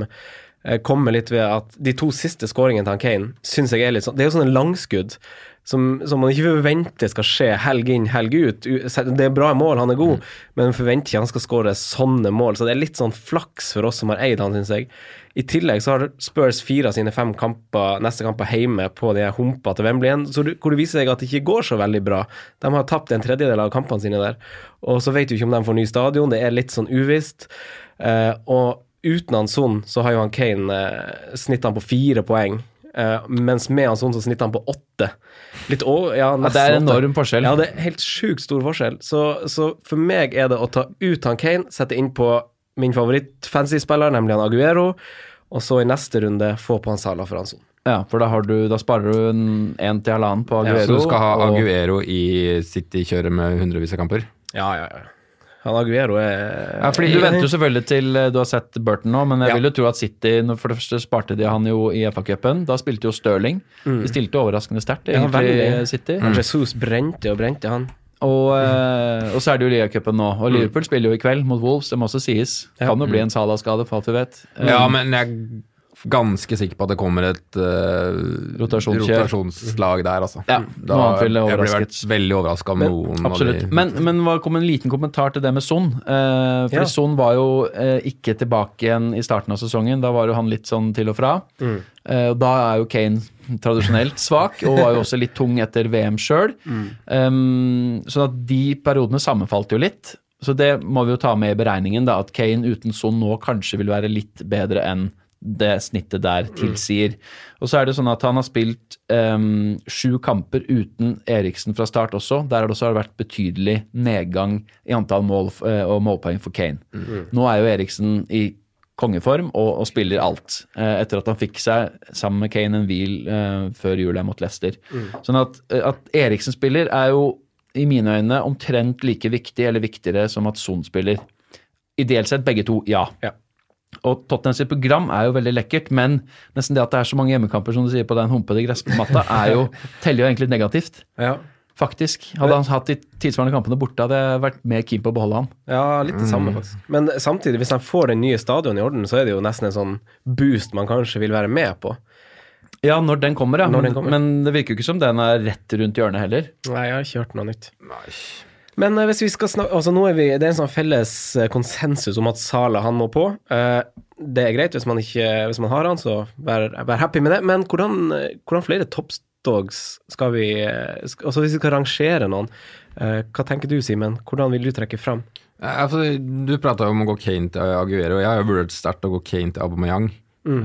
kommer litt ved at de to siste skåringene til han Kane syns jeg er litt sånn Det er jo sånne langskudd som, som man ikke forventer skal skje helg inn, helg ut. Det er bra mål, han er god, men man forventer ikke han skal skåre sånne mål. Så det er litt sånn flaks for oss som har eid han, syns jeg. I tillegg så har Spurs fire av sine fem kamper, neste kamper hjemme på de humpa til Wembley, du, hvor det viser seg at det ikke går så veldig bra. De har tapt en tredjedel av kampene sine der, og så vet du ikke om de får ny stadion, det er litt sånn uvisst. Eh, og uten han Son, så har jo han Kane eh, snittene på fire poeng. Eh, mens med Hans Son så snitter han på åtte. Litt over, ja,
Ja, det er enorm forskjell.
Ja, det er helt sjukt stor forskjell. Så, så for meg er det å ta ut han Kane, sette inn på min favoritt-fancy-spiller, nemlig han Aguero, og så i neste runde få på han Salah for han Son.
Ja, for da, har du, da sparer du en, en til halvannen på
Ja,
Aguero.
Så du skal ha
og-
Aguero i City-kjøret med hundrevis av kamper?
Ja, ja, ja. Han Aguero er
Ja, fordi Du venter jo selvfølgelig til eh, du har sett Burton nå, men jeg
Ja.
vil jo tro at City For det første sparte de han jo i FA-cupen. Da spilte jo Stirling. De stilte overraskende sterkt,
Ja,
egentlig,
ja,
City.
Mm. Jesus brente og brente, han.
Og, eh, og så er det jo ligacupen nå. Og Liverpool spiller jo i kveld mot Wolves, det må også sies.
Det
Kan jo bli en Salah-skade, for alt vi vet.
Ja, men jeg ganske sikker på at det kommer et uh,
Rotasjonskjør.
rotasjonslag der, altså.
Ja,
Da,
noe annet ville
jeg
ble
vært veldig overraska om noen
absolutt.
av de
Men, men hva kom en liten kommentar til det med Son. Uh, for
Ja.
Son var jo uh, ikke tilbake igjen i starten av sesongen. Da var jo han litt sånn til og fra. Mm. Uh, da er jo Kane tradisjonelt svak, og var jo også litt tung etter VM sjøl. Um, sånn at de periodene sammenfalt jo litt. Så det må vi jo ta med i beregningen, da, at Kane uten Son nå kanskje vil være litt bedre enn det snittet der tilsier. Og så er det sånn at han har spilt um, sju kamper uten Eriksen fra start også. Der har det også vært betydelig nedgang i antall mål eh, og målpoeng for Kane. Nå er jo Eriksen i kongeform og, og spiller alt, eh, etter at han fikk seg sammen med Kane en hvil eh, før jula mot Leicester. Sånn at, eh, at Eriksen spiller er jo i mine øyne omtrent like viktig eller viktigere som at Son spiller. Ideelt sett begge to, ja.
Ja.
Og Tottenham sitt program er jo veldig lekkert, men nesten det at det er så mange hjemmekamper som du sier på den humpede gressmatta, <laughs> er jo, teller jo egentlig negativt.
Ja.
Faktisk. Hadde han hatt de tilsvarende kampene borte, hadde jeg vært mer keen på å beholde han.
Ja, litt det samme, faktisk. Men samtidig, hvis de får den nye stadion i orden, så er det jo nesten en sånn boost man kanskje vil være med på.
Ja, når den kommer, ja.
Når den kommer.
Men det virker jo ikke som den er rett rundt hjørnet heller.
Nei, jeg har ikke hørt noe nytt.
Nei.
Men eh, hvis vi skal snakke altså nå er vi, Det er en sånn felles eh, konsensus om at Sala han må på. Eh, det er greit hvis man, ikke, hvis man har han, så vær, vær happy med det. Men hvordan, hvordan flere toppstogs skal vi Altså Hvis vi skal rangere noen, hva tenker du, Simen? Hvordan vil du trekke fram?
Ja, du prata om å gå Kane til Aguero. Jeg har vurdert sterkt å gå Kane til Aubameyang. Mm.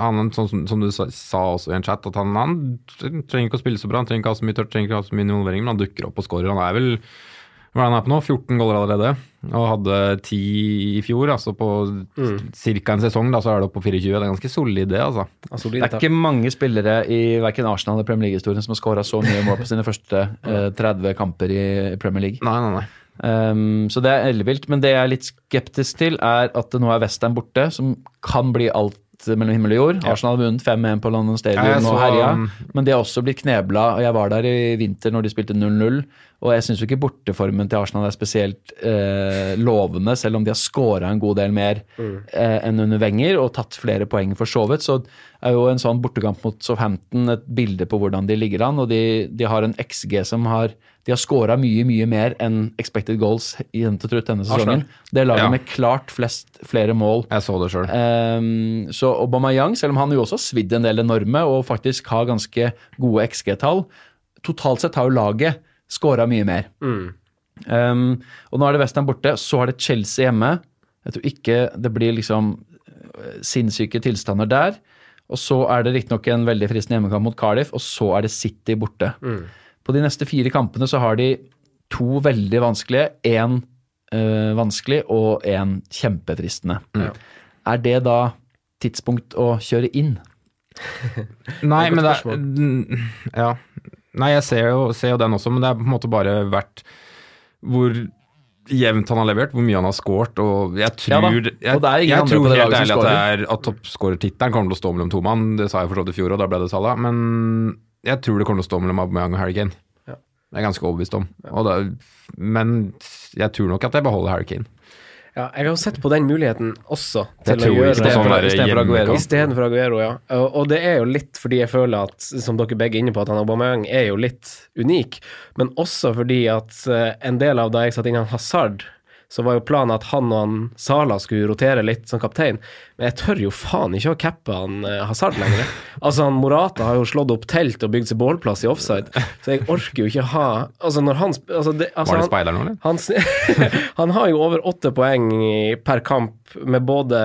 Han, sånn som, som du sa, sa også i en chat, at han, han trenger ikke å spille så bra. Han trenger ikke å ha så mye tørt, trenger ikke å ha så mye involvering, men han dukker opp og scorer. Han er vel hva er han her på nå? 14 goller allerede. Og hadde 10 i fjor, altså på ca. en sesong, da, så er det oppe på 24. Det er ganske solid, det, altså.
Altså,
Det er ikke mange spillere i verken Arsenal eller Premier League-historien som har skåra så mye mål på sine første <laughs> eh, 30 kamper i Premier League.
Nei, nei, nei.
Um, så det er ellevilt. Men det jeg er litt skeptisk til, er at det nå er Western borte, som kan bli alt mellom himmel og jord. Arsenal har vunnet 5-1 på London
Ja,
Stadium
så-
og herja, men de har også blitt knebla. og Jeg var der i vinter når de spilte 0-0, og jeg syns jo ikke borteformen til Arsenal er spesielt eh, lovende, selv om de har scora en god del mer eh, enn under Wenger og tatt flere poeng for så vidt. Så er jo en sånn bortekamp mot Southampton et bilde på hvordan de ligger an, og de, de har en XG som har de har skåra mye mye mer enn expected goals i jevnt og trutt denne sesongen. Det er laget
Ja.
med klart flest flere mål.
Jeg så det sjøl.
Um, så Aubameyang, selv om han jo også har svidd en del enorme og faktisk har ganske gode XG-tall, totalt sett har jo laget skåra mye mer. Um, og nå er det Western borte, så er det Chelsea hjemme. Jeg tror ikke det blir liksom øh, sinnssyke tilstander der. Og så er det riktignok en veldig fristende hjemmekamp mot Cardiff, og så er det City borte. På de neste fire kampene så har de to veldig vanskelige, én øh, vanskelig og én kjempefristende. Er det da tidspunkt å kjøre inn? <laughs>
Nei, men det er Ja. Nei, jeg ser jo, ser jo den også, men det er på en måte bare vært hvor jevnt han har levert, hvor mye han har scoret, og jeg
Ja da,
tror
og jeg, er
Jeg, tror helt ærlig at, det er, at toppskårertittelen kommer til å stå mellom to mann. Det sa jeg for så vidt i fjor, og da ble det Salah. Men jeg tror det kommer til å stå mellom Aubameyang og Harry Kane.
Ja.
Det er jeg ganske overbevist om. Det, men jeg tror nok at jeg beholder Harry Kane.
Ja, jeg har sett på den muligheten også,
Det
til å gjøre.
Sånn der
Istedenfor
Istedenfor Aguero, ja. Og, og det er jo litt fordi jeg føler at, som dere begge er inne på, at han Aubameyang er jo litt unik, men også fordi at eh, en del av da jeg satte inn han Hazard, så var jo planen at han og han Sala skulle rotere litt som kaptein, men jeg tør jo faen ikke å cappe han eh, Hazard lenger. Altså, han Morata har jo slått opp telt og bygd seg bålplass i offside, så jeg orker jo ikke ha Altså, når han altså, det, altså,
Var det speideren nå, eller?
han, <laughs> han har jo over åtte poeng per kamp med både,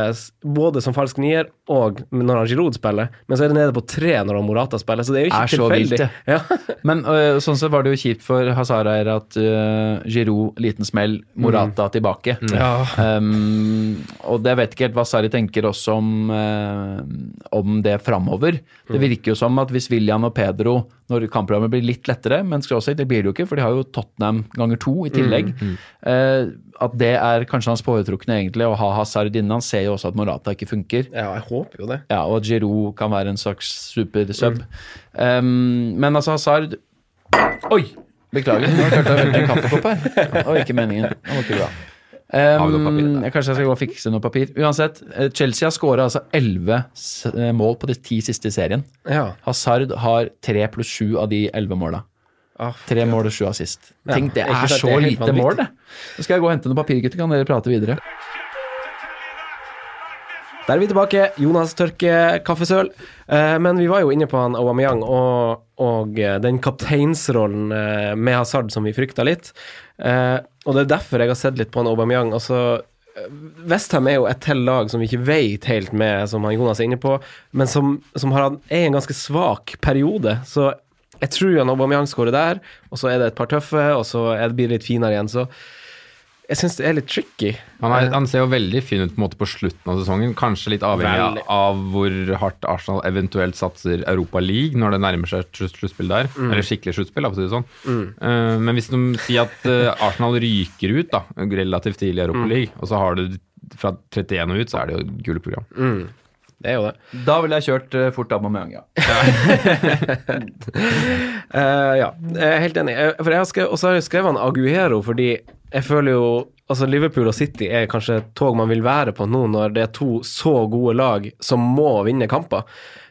både som falsk nier og når han Giroud spiller, men så er det nede på tre når han Morata spiller, så det er jo ikke
Er så
tilfeldig.
vilt,
ja. <laughs>
Men øh, sånn sett var det jo kjipt for Hazard-eier at øh, Giroud, liten smell, Morata tilbake.
Ja.
Um, og det vet ikke helt hva Sarri tenker også om, eh, om det framover. Det virker jo som at hvis William og Pedro, når kampprogrammet blir litt lettere, men skråsikt, det blir det jo ikke, for de har jo Tottenham ganger to i tillegg, eh, at det er kanskje hans foretrukne egentlig, å ha Hazard inne. Han ser jo også at Morata ikke funker.
ja, jeg håper jo det.
Ja, og at Giroud kan være en slags supersub. Um, men altså, Hazard Oi! Beklager, nå klarte jeg å velte en kaffekopp her. Det var ikke meningen. Det var ikke bra.
Noe
Um, jeg kanskje jeg skal gå og fikse noe papir. Uansett, eh, Chelsea har skåra altså 11 eh, mål på de ti siste i serien.
Ja.
Hazard har tre pluss sju av de elleve måla.
Ah,
Tre mål og sju assist.
Ja,
Tenk, det er,
er
så
det er
lite mål, det. Nå skal jeg gå og hente noen papir, gutter, kan dere prate videre.
Der er vi tilbake. Jonas tørker kaffesøl. Eh, men vi var jo inne på han Aubameyang og, og eh, den kapteinsrollen eh, med Hazard som vi frykta litt. Og det er derfor jeg har sett litt på han Aubameyang. Altså, Westham er jo et til lag som vi ikke vet helt med, som han Jonas er inne på, men som, som har er en ganske svak periode. Så jeg tror han Aubameyang skårer der, og så er det et par tøffe, og så blir det litt finere igjen. Så jeg syns det er litt tricky.
Han, er, han ser jo veldig fin ut på, en måte på slutten av sesongen. Kanskje litt avhengig
Veldig.
av hvor hardt Arsenal eventuelt satser Europa League når det nærmer seg sluttspill der.
Mm.
Eller skikkelig sluttspill, for å si det sånn. Eh, men hvis de sier at uh, Arsenal ryker ut da, relativt tidlig i Europa
Mm.
League, og så har du fra 31 og ut, så er det jo et gullprogram.
Det er jo det.
Da ville jeg kjørt uh, fort Aubameyang, ja.
uh, ja, jeg er helt enig. Eh, For jeg har skrevet, og så har jeg skrevet han Aguero fordi jeg føler jo Altså Liverpool og City er kanskje et tog man vil være på nå når det er to så gode lag som må vinne kamper.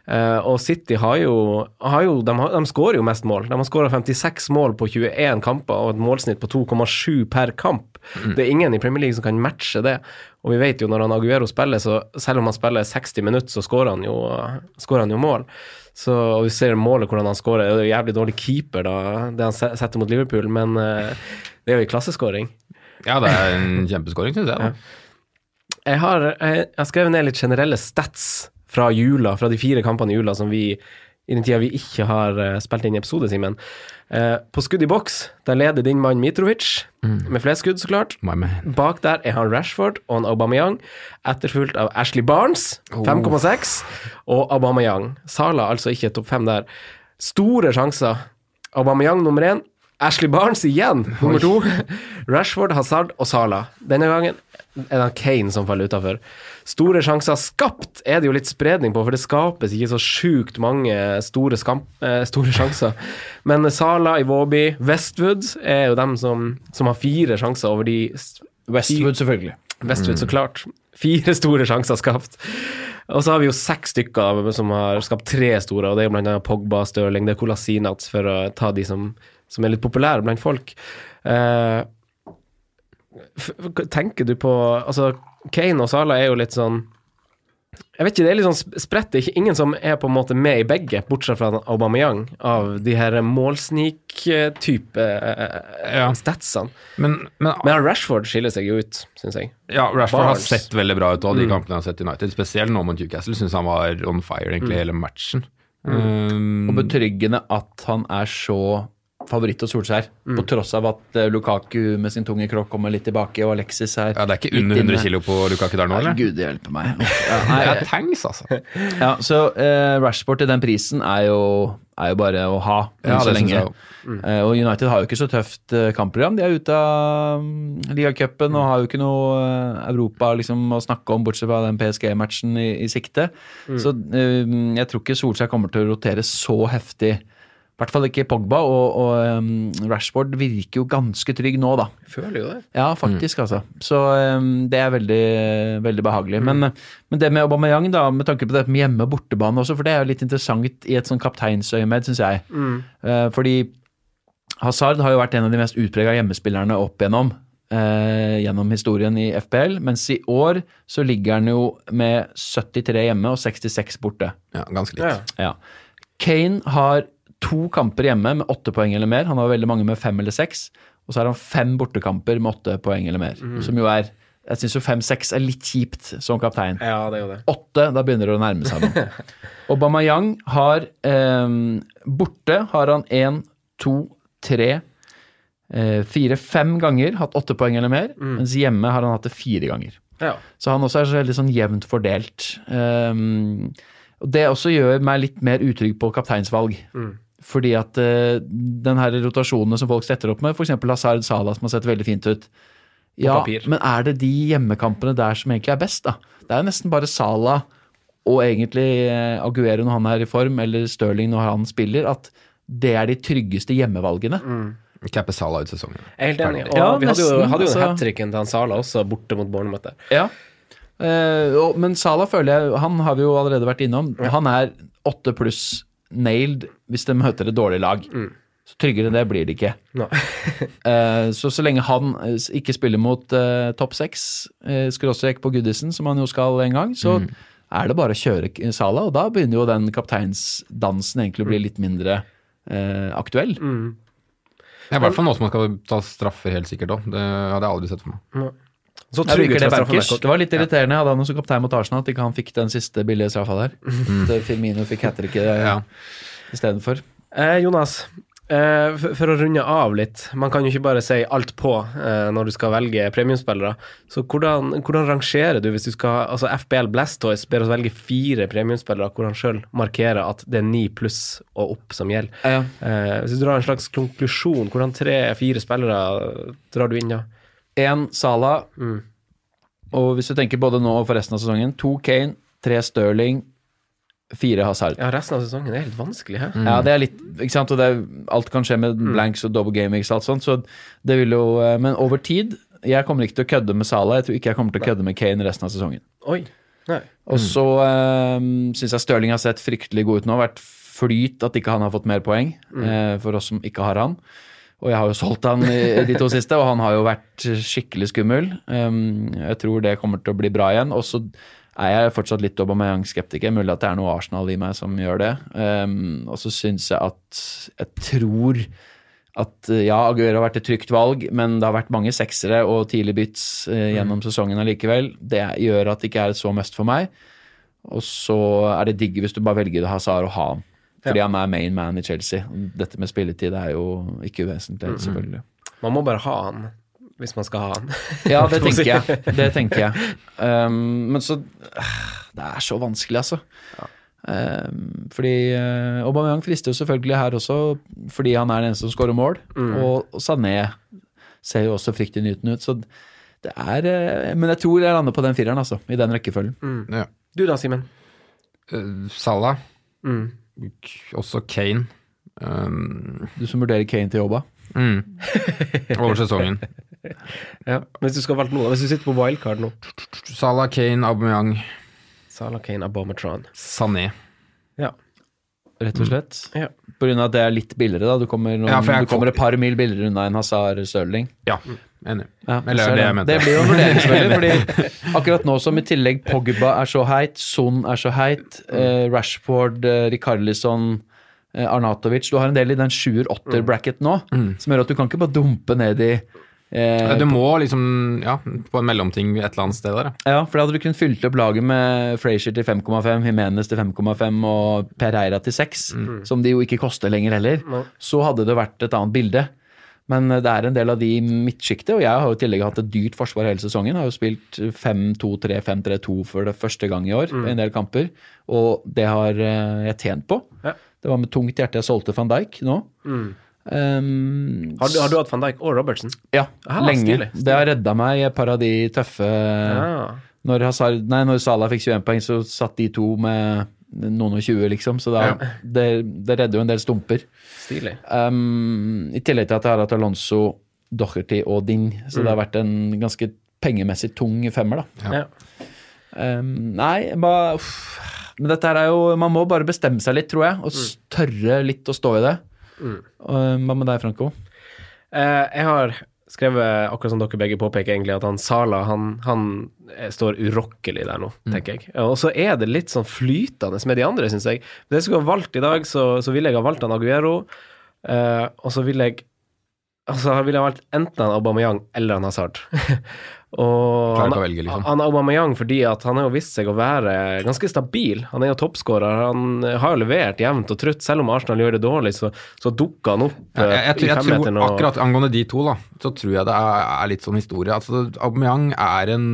Uh, og City har jo, har jo de, har, de skårer jo mest mål. De har skåra 56 mål på 21 kamper og et målsnitt på 2,7 per kamp. Det er ingen i Premier League som kan matche det. Og vi vet jo når han Aguero spiller, så selv om han spiller 60 minutter, så skårer han jo, skårer han jo mål. Så, og vi ser målet hvordan han skårer. Det er jo jævlig dårlig keeper, da, det han setter mot Liverpool, men eh, det er jo en klasseskåring.
Ja, det er en kjempeskåring, syns jeg. da.
Jeg har, jeg, har skrevet ned litt generelle stats fra jula, fra de fire kampene i jula som vi i den tida vi ikke har eh, spilt inn episode, Simen. Eh, på skudd i boks, der leder din mann Mitrovic, med flest skudd, så klart. Bak der er han Rashford og han Aubameyang, etterfulgt av Ashley Barnes, 5,6, og Aubameyang. Sala altså ikke topp fem der. Store sjanser. Aubameyang nummer én. Ashley Barnes igjen, nummer to. Rashford, Hazard og Sala. Denne gangen er det Kane som faller utafor. Store sjanser skapt er det jo litt spredning på, for det skapes ikke så sjukt mange store, skam, eh, store sjanser. Men Sala, Iwobi, Westwood er jo dem som, som har fire sjanser over de
Westwood, selvfølgelig.
Westwood, så klart. Fire store sjanser skapt. Og så har vi jo seks stykker som har skapt tre store, og det er bl.a. Pogba, Stirling, det er Kolasinac, for å ta de som, som er litt populære blant folk. Eh, tenker du på Altså, Kane og Sala er jo litt sånn jeg vet ikke, det er litt sånn sp- spredt. Det er ikke ingen som er på en måte med i begge, bortsett fra Aubameyang, av de her målsnik-type eh,
Ja.
statsene.
Men, men,
Men Rashford skiller seg jo ut, syns jeg.
ja, Rashford har sett veldig bra ut, og de kampene han har sett i United, spesielt nå mot Newcastle, syns han var on fire egentlig hele matchen. Um,
Og betryggende at han er så favoritt hos Solskjær,
Mm.
på tross av at eh, Lukaku med sin tunge krok kommer litt tilbake, og Alexis er
ja, det er ikke under 100
kg
kilo på Lukaku der nå, eller?
Gud hjelpe meg. <laughs> Ja,
Nei,
nei,
det er tanks, altså. <laughs>
ja, så eh, Rashford til den prisen er jo, er jo bare å ha
Ja,
så lenge.
også.
Eh, og United har jo ikke så tøft eh, kampprogram. De er ute av um, ligacupen og har jo ikke noe eh, Europa liksom, å snakke om, bortsett fra den PSG-matchen i, i sikte. Så eh, jeg tror ikke Solskjær kommer til å rotere så heftig I hvert fall ikke Pogba, og, og um, Rashford virker jo ganske trygg nå, da.
Jeg føler jo det.
Ja, faktisk, altså. Så um, det er veldig, veldig behagelig. Men, men det med Aubameyang, da, med tanke på det med hjemme- og bortebane også, for det er jo litt interessant i et sånn kapteinsøyemed, syns jeg. Eh, fordi Hazard har jo vært en av de mest utprega hjemmespillerne opp igjennom. Uh, gjennom historien i FPL, mens i år så ligger han jo med 73 hjemme og 66 borte.
Ja, ganske likt.
Ja.
Ja. Kane har to kamper hjemme med åtte poeng eller mer. Han har veldig mange med fem eller seks. Og så har han fem bortekamper med åtte poeng eller mer. Som jo er Jeg syns jo fem-seks er litt kjipt som kaptein.
ja, det er jo det.
Åtte, da begynner det å nærme seg noe. <laughs> Aubameyang har eh, Borte har han én, to, tre, eh, fire, fem ganger hatt åtte poeng eller mer. Mens hjemme har han hatt det fire ganger.
Ja.
Så han også er så veldig sånn jevnt fordelt. Um, og det også gjør meg litt mer utrygg på kapteinsvalg. Fordi at uh, den her rotasjonene som folk setter opp med, f.eks. Hazard Salah, som har sett veldig fint ut. Ja,
papir.
men er det de hjemmekampene der som egentlig er best, da? Det er jo nesten bare Salah og egentlig eh, Aguero når han er i form, eller Stirling når han spiller, at det er de tryggeste hjemmevalgene.
Cappe Salah ut sesongen.
Jeg er helt enig. Og
Ja,
vi hadde jo,
nesten,
hadde jo
altså.
hat tricken til han Sala også, borte mot Bournemouth der.
Ja. Eh, og, men Salah føler jeg Han har vi jo allerede vært innom. Han er åtte pluss nailed hvis de møter et dårlig lag. Så tryggere enn det blir det ikke.
No.
uh, <laughs> så så lenge han eh, ikke spiller mot uh, topp seks, uh, skråstrek på Goodison, som han jo skal en gang, så er det bare å kjøre Sala. Og da begynner jo den kapteinsdansen egentlig å bli litt mindre eh, aktuell.
Det er i hvert fall nå som man skal ta straffer helt sikkert òg. Det hadde jeg aldri sett for meg.
Så
Jeg bruker det bankers. Det var litt irriterende. Jeg hadde han som kaptein mot Arsenal, at ikke han fikk den siste billige straffa der. At Firmino fikk hat tricket
Ja.
istedenfor.
Eh, Jonas, eh, for, for å runde av litt. Man kan jo ikke bare si alt på eh, når du skal velge premiumspillere. Så hvordan, hvordan rangerer du hvis du skal Altså FBL Blastoise ber oss velge fire premiumspillere hvor han sjøl markerer at det er ni pluss og opp som gjelder.
Ja.
Eh, hvis du drar en slags konklusjon, hvordan tre-fire spillere drar du inn da?
Én Salah,
Mm.
og hvis du tenker både nå og for resten av sesongen, to Kane, tre Stirling, fire Hazard.
Ja, resten av sesongen er helt vanskelig, hæ?
Ja, det er litt Ikke sant, og det er, alt kan skje med blanks og double gamings og alt sånt, så det vil jo eh, Men over tid Jeg kommer ikke til å kødde med Salah, jeg tror ikke jeg kommer til å kødde med Kane resten av sesongen.
Oi. Nei.
Og så um, syns jeg Stirling har sett fryktelig god ut nå. Vært flyt at ikke han har fått mer poeng, eh, for oss som ikke har han. Og jeg har jo solgt han i de to siste, og han har jo vært skikkelig skummel. Um, jeg tror det kommer til å bli bra igjen. Og så er jeg fortsatt litt Aubameyang-skeptiker. Mulig at det er noe Arsenal i meg som gjør det. Og så syns jeg at Jeg tror at eh, ja, Aguero har vært et trygt valg, men det har vært mange seksere og tidlig bytts eh, gjennom sesongen allikevel. Det gjør at det ikke er et så must for meg. Og så er det digg hvis du bare velger Hazard og ha han. Fordi han er main man i Chelsea. Dette med spilletid er jo ikke uvesentlig, selvfølgelig.
Man må bare ha han hvis man skal ha han. <laughs>
Ja, det tenker jeg. Det tenker jeg. Um, men så øh, Det er så vanskelig, altså. Um, fordi uh, Aubameyang frister jo selvfølgelig her også, fordi han er den eneste som skårer mål. Og, og Sané ser jo også fryktinngytende ut, så det er uh, Men jeg tror jeg lander på den fireren, altså. I den rekkefølgen.
Ja.
Du da, Simen?
Uh, Salah,
Mm.
Også Kane. Um,
Du som vurderer Kane til jobba.
mm. Over sesongen. <laughs>
Ja. Hvis du skal valge noe, hvis du sitter på wildcard nå
Salah, Kane, Aubameyang,
Salah Kane, Abomatron.
Sané.
Ja.
Rett og slett.
Ja.
På grunn av at det er litt billigere, da. Du kommer, noen,
Ja,
du kommer et par mil billigere unna en Hazard Stirling.
Ja, enig.
Ja,
Eller
det,
det jeg mente.
Det blir jo en vurdering, selvfølgelig. fordi <laughs> akkurat nå som i tillegg Pogba er så heit, Son er så heit, eh, Rashford, eh, Rikarlison, eh, Arnatovic Du har en del i den sjuer-åtter-bracket nå, som gjør at du kan ikke bare dumpe ned i eh,
Du må liksom, ja, på en mellomting et eller annet sted der. ja.
For da hadde du kunnet fylt opp laget med Frazier til 5,5, Jimenez til 5,5 og Pereira til 6, som de jo ikke koster lenger heller.
Nei.
Så hadde det vært et annet bilde. Men eh, det er en del av de i midtsjiktet, og jeg har jo i tillegg hatt et dyrt forsvar hele sesongen. Jeg Har jo spilt 5-2-3, 5-3-2 for det første gang i år, mm. en del kamper. Og det har eh, jeg tjent på.
Ja.
Det var med tungt hjerte jeg solgte van Dijk nå. Um,
Har du, har du hatt van Dijk og Robertsen?
Ja,
Aha,
lenge.
stilig,
Det har redda meg i et par av de tøffe
Ja.
når, Hazard, nei, når Salah fikk 21 poeng, så satt de to med noen og tjue, liksom. Så da, det, det redder jo en del stumper.
Stilig.
Um, I tillegg til at jeg har hatt Alonso, Docherty og Ding, så det har vært en ganske pengemessig tung femmer, da.
Ja.
Ja.
Um, nei, bare uff. Men dette her er jo Man må bare bestemme seg litt, tror jeg, og mm. tørre litt å stå i det. Um, Hva med deg, Franco?
Uh, jeg har skrevet, akkurat som dere begge påpeker, egentlig at han Sala han, han står urokkelig der nå, tenker jeg. Og så er det litt sånn flytende med de andre, syns jeg. Det jeg skulle ha valgt i dag, så, så ville jeg ha valgt han Aguero, eh, og så ville jeg Altså ville jeg valgt enten han Aubameyang eller han Hazard. <laughs> og han,
velge, liksom.
han Aubameyang fordi han har jo vist seg å være ganske stabil. Han er jo toppskårer. Han har jo levert jevnt og trutt. Selv om Arsenal gjør det dårlig, så, så dukker han opp
Ja, jeg, jeg,
i
jeg tror
femmeteren. og-
akkurat angående de to, da, så tror jeg det er, er litt sånn historie. Altså, Aubameyang er en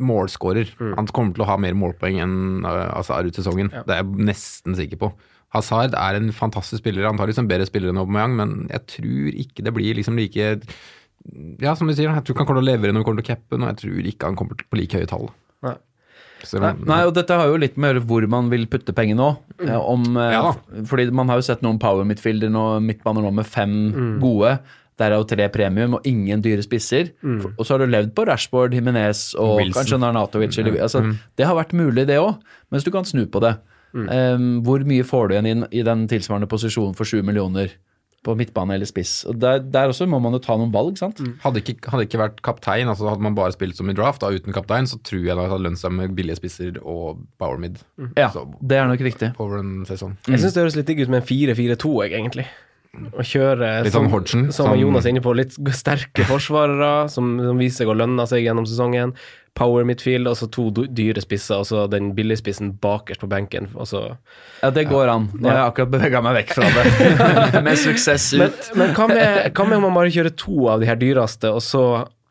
målskårer.
Mm.
Han kommer til å ha mer målpoeng enn uh, Hazard ut sesongen. Det er jeg nesten sikker på. Hazard er en fantastisk spiller, antakeligvis liksom bedre spiller enn Aubameyang, men jeg tror ikke det blir liksom like Ja, som du sier, jeg tror ikke han kommer til å levere når han kommer til capen, og jeg tror ikke han kommer på like høye tall.
Nei.
Så,
Nei, og dette har jo litt med å gjøre hvor man vil putte pengene òg. Om, eh,
Ja
fordi man har jo sett noen power midfielder nå, midtbaner nå med fem gode. Der er jo tre premium og ingen dyre spisser. Mm. Og så har du levd på Rashford, Jimenez og
Wilson.
kanskje Narnatovic. Mm. altså, Det har vært mulig, det òg, mens du kan snu på det. Um, hvor mye får du igjen inn i den tilsvarende posisjonen for sju millioner på midtbane eller spiss? Og der, der også må man jo ta noen valg, sant?
Hadde ikke, hadde ikke vært kaptein, altså hadde man bare spilt som i draft da, uten kaptein, så tror jeg det hadde lønt seg med billige spisser og power mid
Ja,
Så-
det er nok riktig.
over en sesong.
Jeg syns det høres litt digg ut med en 4-4-2, egentlig. Å kjøre
Litt sånn Hodgson,
som
som-
Jonas er inne på, litt sterke forsvarere som, som viser seg å lønne seg gjennom sesongen. Power midfield, og så to dyre spisser, og så den billige spissen bakerst på benken. Altså,
Ja, det går an. Nå har jeg akkurat bevega meg vekk fra det. <laughs> med suksess
Men,
ut.
men hva, med, hva med om man bare kjører to av de her dyreste, og så,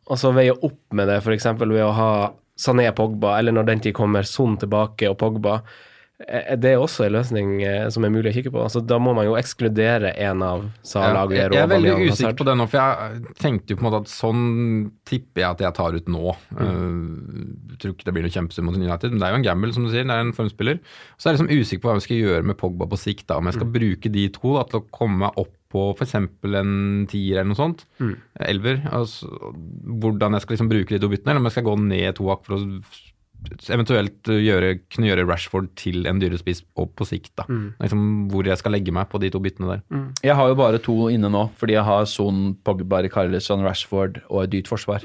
og så veier opp med det, f.eks. ved å ha Sané Pogba, eller når den tid kommer, Son tilbake og Pogba. Er det også en løsning eh, som er mulig å kikke på? Altså, da må man jo ekskludere en av Salah
Ja, jeg, er veldig usikker på det nå, for jeg tenkte jo på en måte at sånn tipper jeg at jeg tar ut nå. Uh, tror ikke det blir noe kjempesum mot United, men det er jo en gamble, som du sier. Det er en formspiller. Så er jeg liksom usikker på hva vi skal gjøre med Pogba på sikt. da, Om jeg skal bruke de to da, til å komme meg opp på f.eks. en tier eller noe sånt. Elver. Altså, hvordan jeg skal liksom bruke de to byttene, eller om jeg skal gå ned to hakk for å eventuelt uh, gjøre, kunne gjøre Rashford til en dyrespiss på sikt. da. Liksom Hvor jeg skal legge meg på de to byttene der.
Jeg har jo bare to inne nå, fordi jeg har Son, Pogba, Carlisson, Rashford og et dyrt forsvar.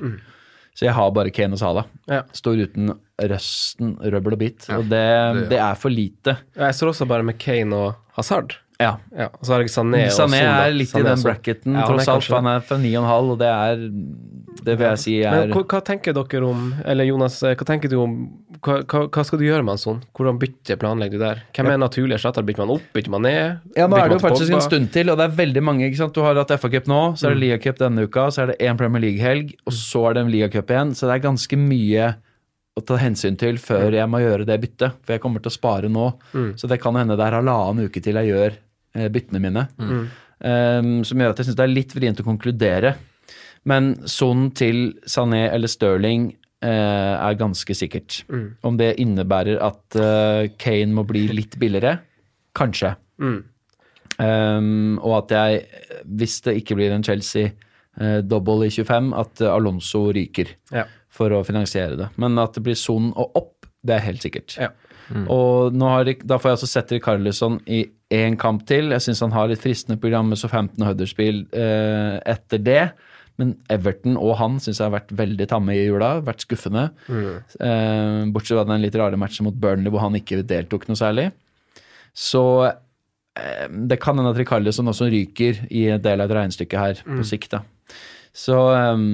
Så jeg har bare Kane og Salah.
Ja.
Står uten røsten, røbbel og bit.
Ja,
og det,
det-
det er for lite.
Jeg står også bare med Kane og Hazard.
Ja.
Ja, og så har jeg Sané og
Sané er litt
Sané
i den bracketen, tross alt. han er fra 9,5, og det er Det vil jeg si er
Men hva, hva tenker dere om Eller Jonas, eh, hva tenker du om Hva, hva, hva skal du gjøre med en sånn? Hvordan bytte planlegger du der? Hvem er naturlig erstatter? Bytter man opp? Bytter man ned?
Ja, nå er det jo faktisk en stund til, og det er veldig mange. ikke sant? Du har hatt FA-cup nå, så er
Mm.
det Liga Cup denne uka, så er det én Premier League-helg, og så er det en Liga Cup igjen. Så det er ganske mye å ta hensyn til
Mm.
før jeg må gjøre det byttet. For jeg kommer til å spare nå. Så det kan hende det er halvannen uke til jeg gjør eh, byttene mine.
Mm.
Um, som gjør at jeg syns det er litt vrient å konkludere. Men sonen til Sané eller Sterling eh, er ganske sikkert.
Mm.
Om det innebærer at eh, Kane må bli litt billigere? Kanskje.
Mm.
Um, og at jeg, hvis det ikke blir en Chelsea-double i 25, at eh, Alonso ryker
Ja.
for å finansiere det. Men at det blir sonen og opp, det er helt sikkert.
Ja.
Og nå har, da får jeg altså sette Carlisson i én kamp til. Jeg syns han har litt fristende program med Southampton og Huddersfield eh, etter det. Men Everton og han syns jeg har vært veldig tamme i jula. Vært skuffende. Eh, bortsett fra den litt rare matchen mot Burnley hvor han ikke deltok noe særlig. Så eh, det kan hende at Rikarlison også ryker i en del av et regnestykke her på sikt. da. Så eh,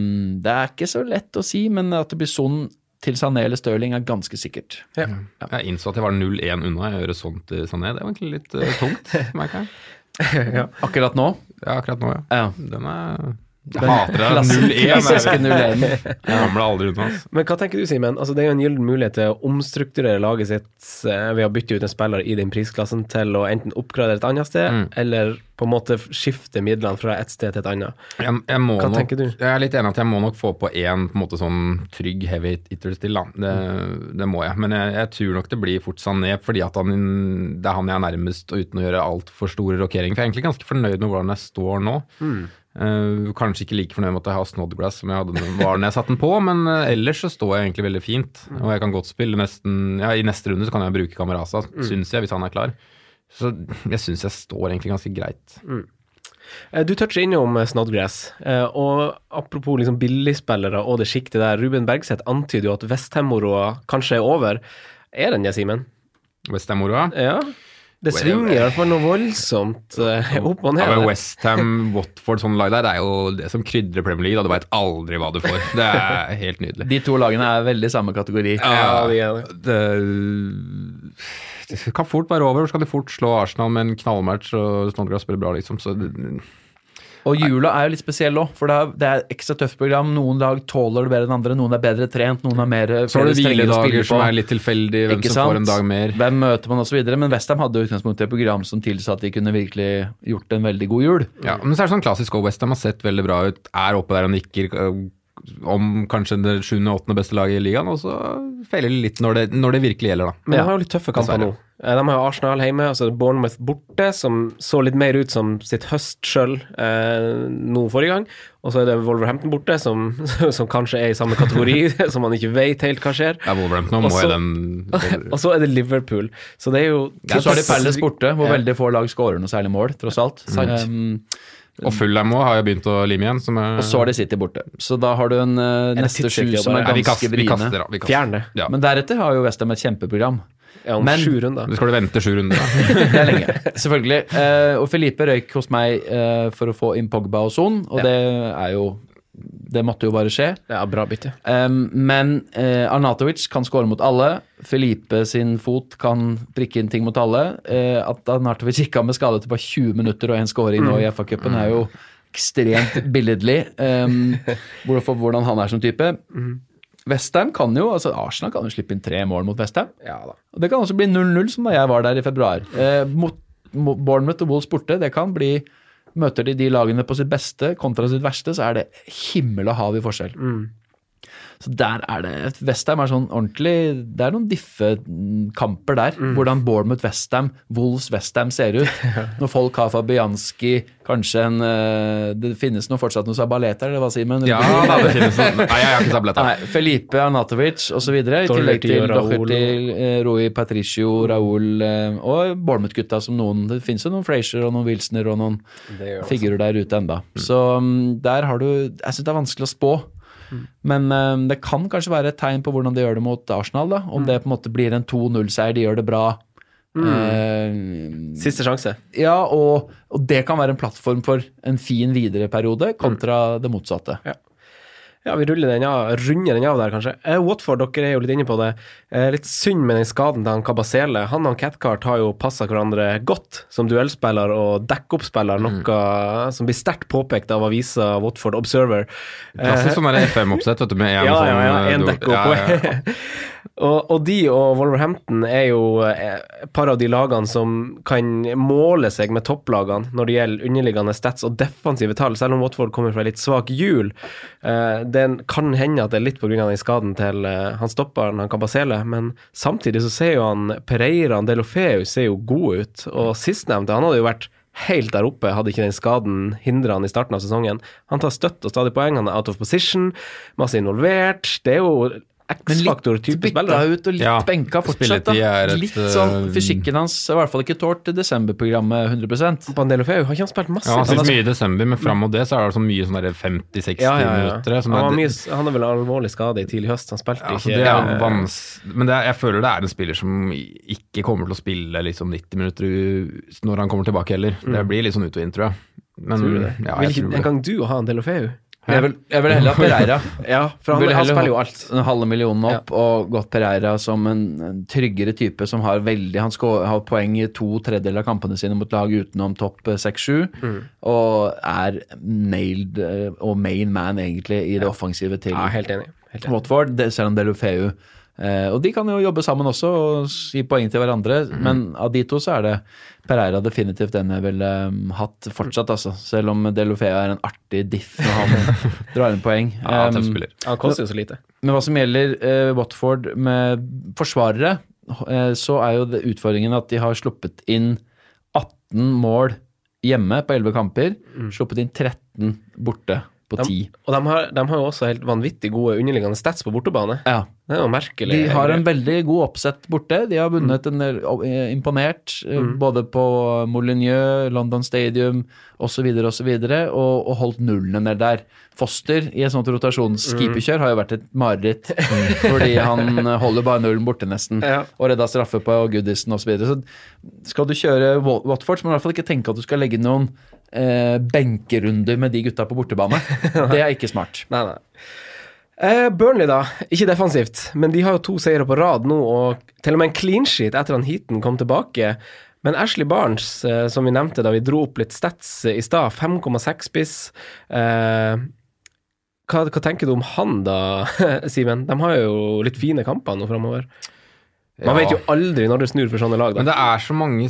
det er ikke så lett å si, men at det blir sånn til Sané eller Stirling er ganske sikkert.
Ja.
Jeg innså at jeg var 0-1 unna å gjøre sånt til Sané. Det var egentlig litt uh, tungt, <laughs> merker jeg.
Akkurat nå.
Ja, akkurat nå, ja.
Ja.
Den er Jeg hater det. 0-1.
Klassiske
Jeg
0-1.
kommer aldri unna.
Men hva tenker du, Simen? Altså, det er jo en gyllen mulighet til å omstrukturere laget sitt eh, ved å bytte ut en spiller i den prisklassen til å enten oppgradere et annet sted,
Mm.
eller på en måte skifte midlene fra et sted til et annet.
Jeg, jeg må
Hva
nok,
tenker du?
Jeg er litt enig at jeg må nok få på én på en måte sånn trygg heavy hitter til. Da. Det, det må jeg. Men jeg, jeg tror nok det blir fort Sané, fordi at han, det er han jeg er nærmest, og uten å gjøre altfor store rokeringer. For jeg er egentlig ganske fornøyd med hvordan jeg står nå. Eh, kanskje ikke like fornøyd med at jeg har Snodgrass som jeg hadde den- var når jeg satte den på, men uh, ellers så står jeg egentlig veldig fint. Og jeg kan godt spille nesten Ja, i neste runde så kan jeg bruke Camarasa, syns jeg, hvis han er klar. Så jeg syns jeg står egentlig ganske greit.
Mm. Du toucher innom eh, Snodgrass, eh, og apropos liksom billigspillere og det sjiktet der, Ruben Bergseth antyder jo at Vestheim-moroa kanskje er over. Er den det, Simen?
Westham-moroa.
Ja. Det svinger i hvert fall noe voldsomt uh, opp og ned.
Ja. Westham, Watford, sånn lag der, det er jo det som krydrer Premier League. Da. Du veit aldri hva du får. Det er helt nydelig.
De to lagene er veldig samme kategori.
Ja, de er det.
det, det kan fort være over. Så kan de fort slå Arsenal med en knallmatch, og Snodgrass spiller bra, liksom. Så det,
Og jula er jo litt spesiell òg, for det er, det er ekstra tøft program. Noen lag tåler det bedre enn andre, noen er bedre trent, noen er mer
så har du hviledager som er litt tilfeldig, hvem som får en dag mer.
Hvem møter man osv. Men Westham hadde jo utgangspunktet et program som tilsa at de kunne virkelig gjort en veldig god jul.
Ja, men så er det sånn klassisk òg. Westham har sett veldig bra ut, er oppe der og nikker om kanskje det sjuende-åttende beste laget i ligaen, og så feiler det litt når det, når det virkelig gjelder, da.
Men de har jo litt tøffe kamper nå. Eh, De har jo Arsenal hjemme, og så er det Bournemouth borte, som så litt mer ut som sitt høst sjøl eh, nå forrige gang. Og så er det Wolverhampton borte, som, <laughs> som kanskje er i samme kategori, <laughs> som man ikke vet helt hva skjer.
Ja, Wolverhampton, må jo den <laughs>
Og så er det Liverpool. Så det er jo
Ja, så er det Palace borte, hvor
Ja.
veldig få lag skårer noe særlig mål, tross alt.
Sant.
Um,
Og Fulham òg har jo begynt å lime igjen. Som er,
og så er det City borte. Så da har du en uh, neste sju som er
ganske
ganske
kaster,
vriene.
Fjern det.
Ja.
Men deretter har jo Westham et kjempeprogram.
Ja, om
Men-
sju runder.
Skal du vente sju runder, da. <laughs>
Det er lenge, selvfølgelig. Uh, og Felipe røyk hos meg uh, for å få inn Pogba og Son, og
Ja.
det er jo Det måtte jo bare skje.
Ja, bra bytte.
Um, men uh, Arnatovic kan skåre mot alle. Felipe sin fot kan prikke inn ting mot alle. Uh, at Arnatovic gikk av med skade til bare 20 minutter og én scoring nå i FA-cupen, er jo ekstremt billedlig um, for hvordan han er som type. Westham kan jo, altså Arsenal kan jo slippe inn tre mål mot Westham.
Ja da.
Og Det kan også bli 0-0, som da jeg var der i februar. Uh, mot, Bournemouth og Wolves borte, det kan bli Møter de de lagene på sitt beste kontra sitt verste, så er det himmel og hav i forskjell. Så der er det Westham er sånn ordentlig Det er noen diffe-kamper der. Hvordan Bournemouth-Westham, Wolves-Westham ser ut. <laughs> Når folk har Fabianski, kanskje en eh, Det finnes noe fortsatt noen Sabaleta, eller hva sier man?
Ja, <laughs> nei, det finnes noe. Nei, jeg har ikke Sabaleta.
Nei, Felipe Anatovic osv. I tillegg til. Doherty, eh, Rui Patricio, Raúl eh, og Bournemouth-gutta som noen Det finnes jo noen Frazier og noen Wilsoner og noen figurer der ute enda. Så mm, der har du Jeg syns det er vanskelig å spå. Men um, det kan kanskje være et tegn på hvordan de gjør det mot Arsenal. da Om det på en måte blir en 2-0-seier, de gjør det bra. Eh,
Siste sjanse.
ja, og, og det kan være en plattform for en fin videreperiode kontra det motsatte.
Ja, vi ruller den av, runder den av der, kanskje. Eh, Watford, dere er jo litt inne på det. Eh, litt synd med den skaden til han Kabasele. Han og Cathcart har jo passa hverandre godt som duellspiller og backup-spiller, noe som blir sterkt påpekt av avisa Watford Observer.
Klassisk sånn der FM-oppsett, <laughs> vet du, med en
ja,
sånn
ja, ja,
eh,
en
do-
backup.
ja, ja. <laughs>
og, og de og Wolverhampton er jo eh, et par av de lagene som kan måle seg med topplagene når det gjelder underliggende stats og defensive tall, selv om Watford kommer fra litt svak hjul. Eh, det kan hende at det er litt pga. den skaden til eh, han stopperen, han Kabasele, men samtidig så ser jo han Pereira og Delofeu ser jo gode ut, og sistnevnte, han hadde jo vært helt der oppe, hadde ikke den skaden hindra han i starten av sesongen. Han tar støtt og stadig poeng, han er out of position, masse involvert. Det er jo
Men
X-faktor-type
bytta ut og litt
Ja,
benka fortsatt. da.
et,
Litt sånn
øh,
Fysikken hans er i hvert fall ikke tålt til desemberprogrammet 100
Bandelofeu, har ikke han spilt masse?
Ja, han
Han
spilte mye i desember, men fram mot det så er det så mye sånn der 50-60
ja, ja, ja.
minutter. Som
Han,
er,
mye, han er vel alvorlig skade i tidlig høst, han spilte ikke
det er
eh,
vans Men det er, jeg føler det er en spiller som ikke kommer til å spille liksom 90 minutter når han kommer tilbake heller. Det blir litt sånn ut og inn, tror jeg. Men
Tror du det?
ja,
Vil
jeg
ikke
tror det.
en gang du ha en Delofeu?
Jeg vil, jeg vil heller ha Pereira.
Ja, for han, han spiller jo alt.
En halve millionen opp og gått Pereira som en, en tryggere type som har veldig Han skal ha poeng i to tredjedeler av kampene sine mot lag utenom topp eh, 6-7,
Mm.
og er nailed eh, og main man egentlig i det offensive til
Ja, helt enig. Helt enig.
Watford, det, selv om Delufeu eh, Og de kan jo jobbe sammen også og gi poeng til hverandre,
mm.
men av de to så er det Pereira definitivt den jeg ville um, hatt fortsatt, altså. Selv om Delofea er en artig diff når han <laughs> drar inn poeng.
Ja,
Um,
ja, koster jo så lite.
men hva som gjelder uh, Watford med forsvarere, uh, så er jo det utfordringen at de har sluppet inn 18 mål hjemme på 11 kamper. Sluppet inn 13 borte på 10.
Og de har, de har jo også helt vanvittig gode underliggende stats på bortebane.
Ja.
Det er jo merkelig.
De har en veldig god oppsett borte. De har vunnet en del, eh, imponert, mm. både på Molyneux, London Stadium osv., osv., og, og holdt nullene ned der. Foster i et sånt rotasjonskeeperkjør har jo vært et mareritt, <laughs> fordi han holder bare nullen borte nesten,
Ja.
og redda straffe på Goodison osv. Så, videre. så skal du kjøre Watford, så må du i hvert fall ikke tenke at du skal legge noen eh, benkerunder med de gutta på bortebane. <laughs> Det er ikke smart.
Nei, nei. Eh, Burnley, da. Ikke defensivt, men de har jo to seire på rad nå, og til og med en clean sheet etter at Heaton kom tilbake. Men Ashley Barnes, eh, som vi nevnte da vi dro opp litt stats i stad, 5,6 spiss. Eh, hva, hva tenker du om han da, <laughs> Simen? De har jo litt fine kamper nå framover. Man
Ja.
vet jo aldri når det snur for sånne lag.
Men
Da.
det er så mange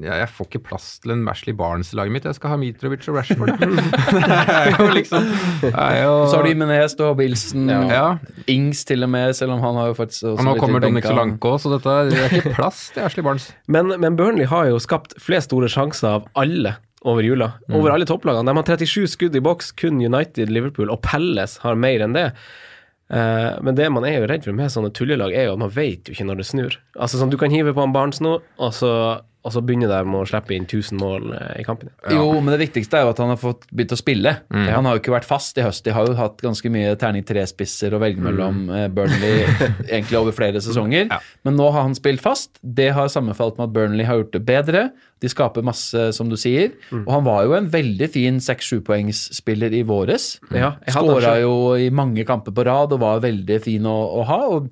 ja, Jeg får ikke plass til en Mashley Barnes i laget mitt. Jeg skal ha Mitrovic og Rashford. <laughs> det er jo liksom er jo,
Så har du Jimenez, du har Wilson,
ja.
Ings til og med, selv om han har jo faktisk også
Og nå kommer Dominic. Solanke òg, så dette er, det er ikke plass til Ashley Barnes. <laughs>
Men, men Burnley har jo skapt flest store sjanser av alle over jula. Over alle topplagene. De har 37 skudd i boks, kun United, Liverpool og Pelles har mer enn det. Eh, men det man er jo redd for med sånne tullelag, er jo at man vet jo ikke når det snur. Altså sånn, Du kan hive på en Barnes nå, og så, og så begynner de med å slippe inn 1000 mål eh, i kampen.
Jo, men det viktigste er jo at han har fått begynt å spille.
Mm.
Han har jo ikke vært fast i høst. De har jo hatt ganske mye terning tre-spisser å velge mellom
Mm.
Burnley <laughs> egentlig over flere sesonger. Men nå har han spilt fast. Det har sammenfalt med at Burnley har gjort det bedre. De skaper masse, som du sier.
Mm.
Og han var jo en veldig fin 6-7-poengsspiller i våres.
Ja,
Skåra jo i mange kamper på rad og var veldig fin å, å ha. og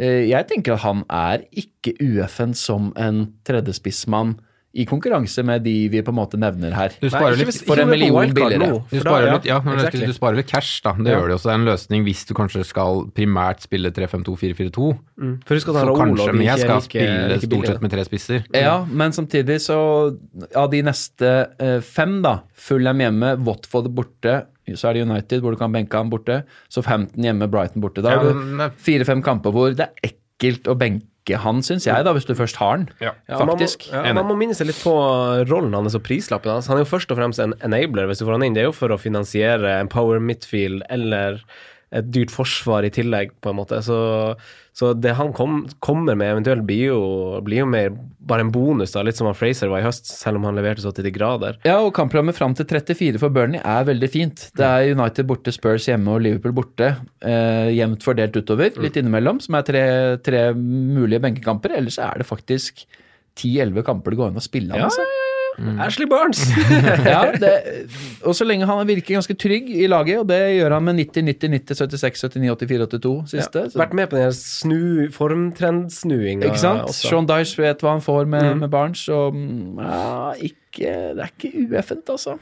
Jeg tenker at han er ikke UFN som en tredjespissmann i konkurranse med de vi på en måte nevner her.
Du sparer litt,
for en million billigere.
du
da-
sparer litt, ja, men
exactly.
du sparer litt cash, da. Det
Ja.
gjør det også. Det er en løsning hvis du kanskje skal primært spille 3-5-2-4-4-2.
Mm. For husk at
Så kanskje men jeg skal
like-
spille
like
stort sett med tre spisser.
Ja, men samtidig så Av de neste eh, fem, da. Fulham hjemme, Watford borte. Så er det United, hvor du kan benke ham borte. Så 15 hjemme, Brighton borte. Da har du fire-fem kamper hvor det er ekkelt å benke han, syns jeg, da, hvis du først har han.
Ja,
Faktisk.
Man må, ja, man må minne seg litt på rollen hans og prislappen hans. Han er jo først og fremst en enabler, hvis du får han inn. Det er jo for å finansiere en power midfield eller et dyrt forsvar i tillegg, på en måte. Så, så det han kom, kommer med eventuelt, blir jo, blir jo mer bare en bonus, da, litt som han Fraser var i høst, selv om han leverte så til de grader.
Ja, og kampprogrammet fram til 34 for Burnley er veldig fint. Det er United borte, Spurs hjemme og Liverpool borte. Eh, jevnt fordelt utover, litt innimellom, som er tre, tre mulige benkekamper. Ellers er det faktisk 10-11 kamper det går an å spille
Ja,
av. altså.
Ashley Barnes! <laughs>
ja, det, <laughs> og så lenge han virker ganske trygg i laget, og det gjør han med 90, 90, 90, 76, 79, 84, 82 siste. Ja,
Vært med på den snu, formtrendsnuinga.
ikke sant?
også.
Sean Dyche vet hva han får med, med Barnes, og mm, ja, ikke, det er ikke ueffent, altså.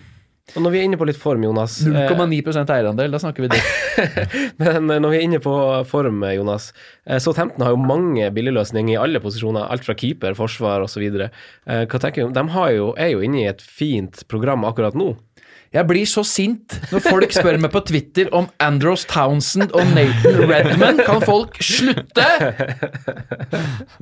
Og når vi er inne på litt form, Jonas eh,
0,9% eierandel, da snakker vi det. <laughs>
Men når vi er inne på form, Jonas. så Tempton har jo mange billigløsninger i alle posisjoner. Alt fra keeper, forsvar osv. Hva tenker du? De har jo, er jo inne i et fint program akkurat nå.
Jeg blir så sint når folk spør meg på Twitter om Andros Townsend og Nathan Redman. Kan folk slutte?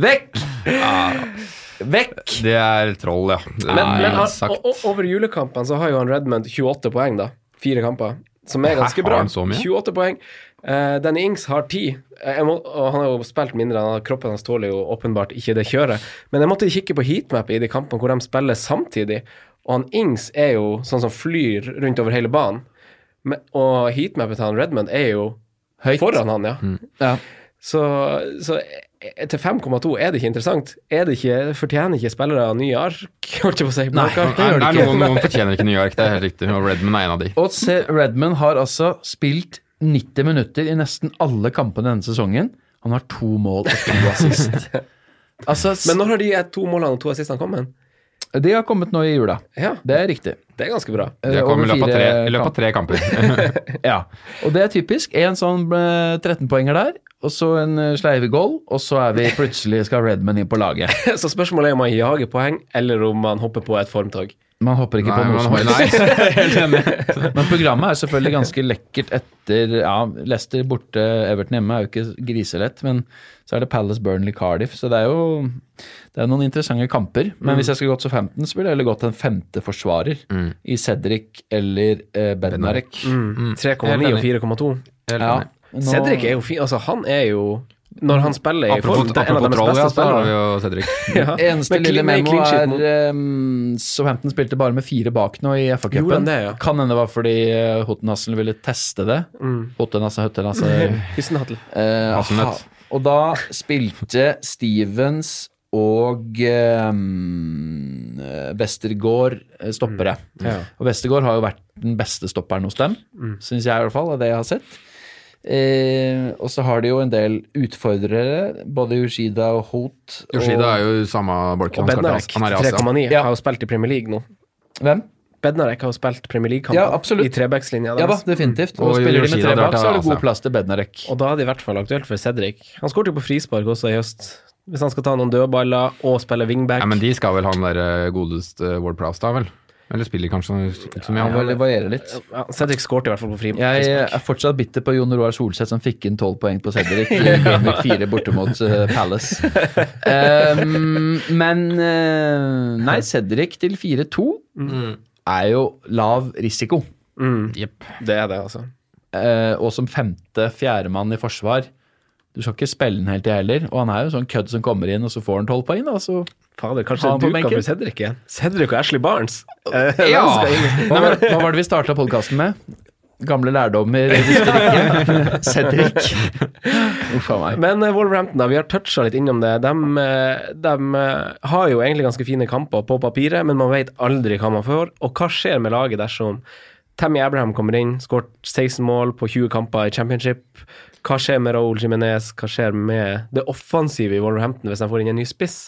Vekk! <laughs> Vekk!
Det er troll, ja. Det
Men,
er
men han, over julekampene så har jo han Redmond 28 poeng, da. Fire kamper. Som er ganske bra.
han så mye?
28 poeng. Uh, Danny Ings har 10. Eh, jeg må, og han har jo spilt mindre. Han kroppen hans tåler jo åpenbart ikke det kjøret. Men jeg måtte kikke på heatmap i de kampene hvor de spiller samtidig. Og han Ings er jo sånn som flyr rundt over hele banen. Men, og heatmapet til han Redmond er jo
Høyt.
foran han, ja.
Ja.
Så, så eh, til 5,2 er det ikke interessant. Er det ikke, Fortjener ikke spillere nye ark? <laughs> Holdt jeg på å si.
Nei,
ark?
det
Nei. Noen, noen fortjener ikke New York, det er helt riktig. Og Redman er en av de.
Og se, Redman har altså spilt 90 minutter i nesten alle kampene denne sesongen. Han har to mål og to assist. <laughs> Altså,
Men når har de to målene og to assistene kommet?
De har kommet nå i jula.
Ja,
Det er riktig.
det er ganske bra.
De
har
kommet i løpet tre, i løpet av tre kamper. <laughs>
Ja, og det er typisk. En sånn eh, 13-poenger der, og så en sleiv sleive goal, og så er vi plutselig skal Redman inn på laget. <laughs>
Så spørsmålet er om man jager poeng, eller om man hopper på et formtog.
Man hopper ikke
Nei,
på noe som helst. <laughs>
helt enig. <laughs>
Men programmet er selvfølgelig ganske lekkert etter ja, Leicester borte, Everton hjemme er jo ikke griselett, men så er det Palace, Burnley, Cardiff, så det er jo det er noen interessante kamper. Men hvis jeg skulle gått Southampton, så ville jeg heller gått en femte forsvarer i Cedric eller eh, Bednarek.
3,9 og 4,2.
Ja, nå-
Cedric er jo fin. Altså, han er jo Når han spiller i form, det er en av deres beste spillere. <laughs> Ja.
Eneste lille memo er um, Southampton spilte bare med fire bak nå i FA-cupen.
ja?
Kan hende det var fordi uh, Hottenhassel ville teste det.
Mm.
Hottenhasse, Høttenasse
Hysenhattel. <laughs>
Eh,
Hasselnøtt.
ha- Og da spilte Stevens og Westergård eh, stoppere.
Ja.
Og Westergård har jo vært den beste stopperen hos dem, syns jeg i hvert fall, av det jeg har sett. Eh, og så har de jo en del utfordrere, både Yoshida og Holt.
Yoshida er jo samme bolken.
Og Bednarek,
til- han er i Asia.
3,9,
Ja.
har jo spilt i Premier League nå.
Hvem?
Bednarek har jo spilt Premier League-kamper
Ja, absolutt.
i trebackslinja
Ja da, definitivt. Og,
Og
spiller de med
Yoshida
tre
drar
bak,
til
så er det god plass til Bednarek.
Og da er det i hvert fall aktuelt for Cedric. Han skåret jo på frispark også i høst. Hvis han skal ta noen dødballer og spille wingback.
Nei, men de skal vel han der eh, godeste Ward Prowse da, vel? Eller spiller kanskje ikke så mye,
Ja, det varierer litt.
ja, Cedric skåret i hvert fall på fri,
Jeg er fortsatt bitter på Jon Roar Solseth som fikk inn tolv poeng på Cedric i <laughs> Gameweek 4 borte mot uh, Palace. <laughs> Um, men uh, Nei, Cedric til 4-2 er jo lav risiko.
Mm,
Yep.
det er det, altså.
Uh, og som femte fjerdemann i forsvar Du skal ikke spille den helt i heller. Og han er jo sånn kødd som kommer inn, og så får han tolv poeng, da. Så
Fader, kanskje du
kan
for Cedric igjen. Cedric og Ashley Barnes. Uh, <laughs>
Ja.
skal
hva var, hva var det vi starta podkasten med? Gamle lærdommer. <laughs> Cedric. Uff a meg.
Men uh, Wolverhampton, da, vi har toucha litt innom det. De, eh, de uh, har jo egentlig ganske fine kamper på papiret, men man vet aldri hva man får. Og hva skjer med laget dersom Tammy Abraham kommer inn, skåret 16 mål på 20 kamper i championship. Hva skjer med Raúl Jimenez? Hva skjer med det offensive i Wolverhampton hvis de får inn en ny spiss?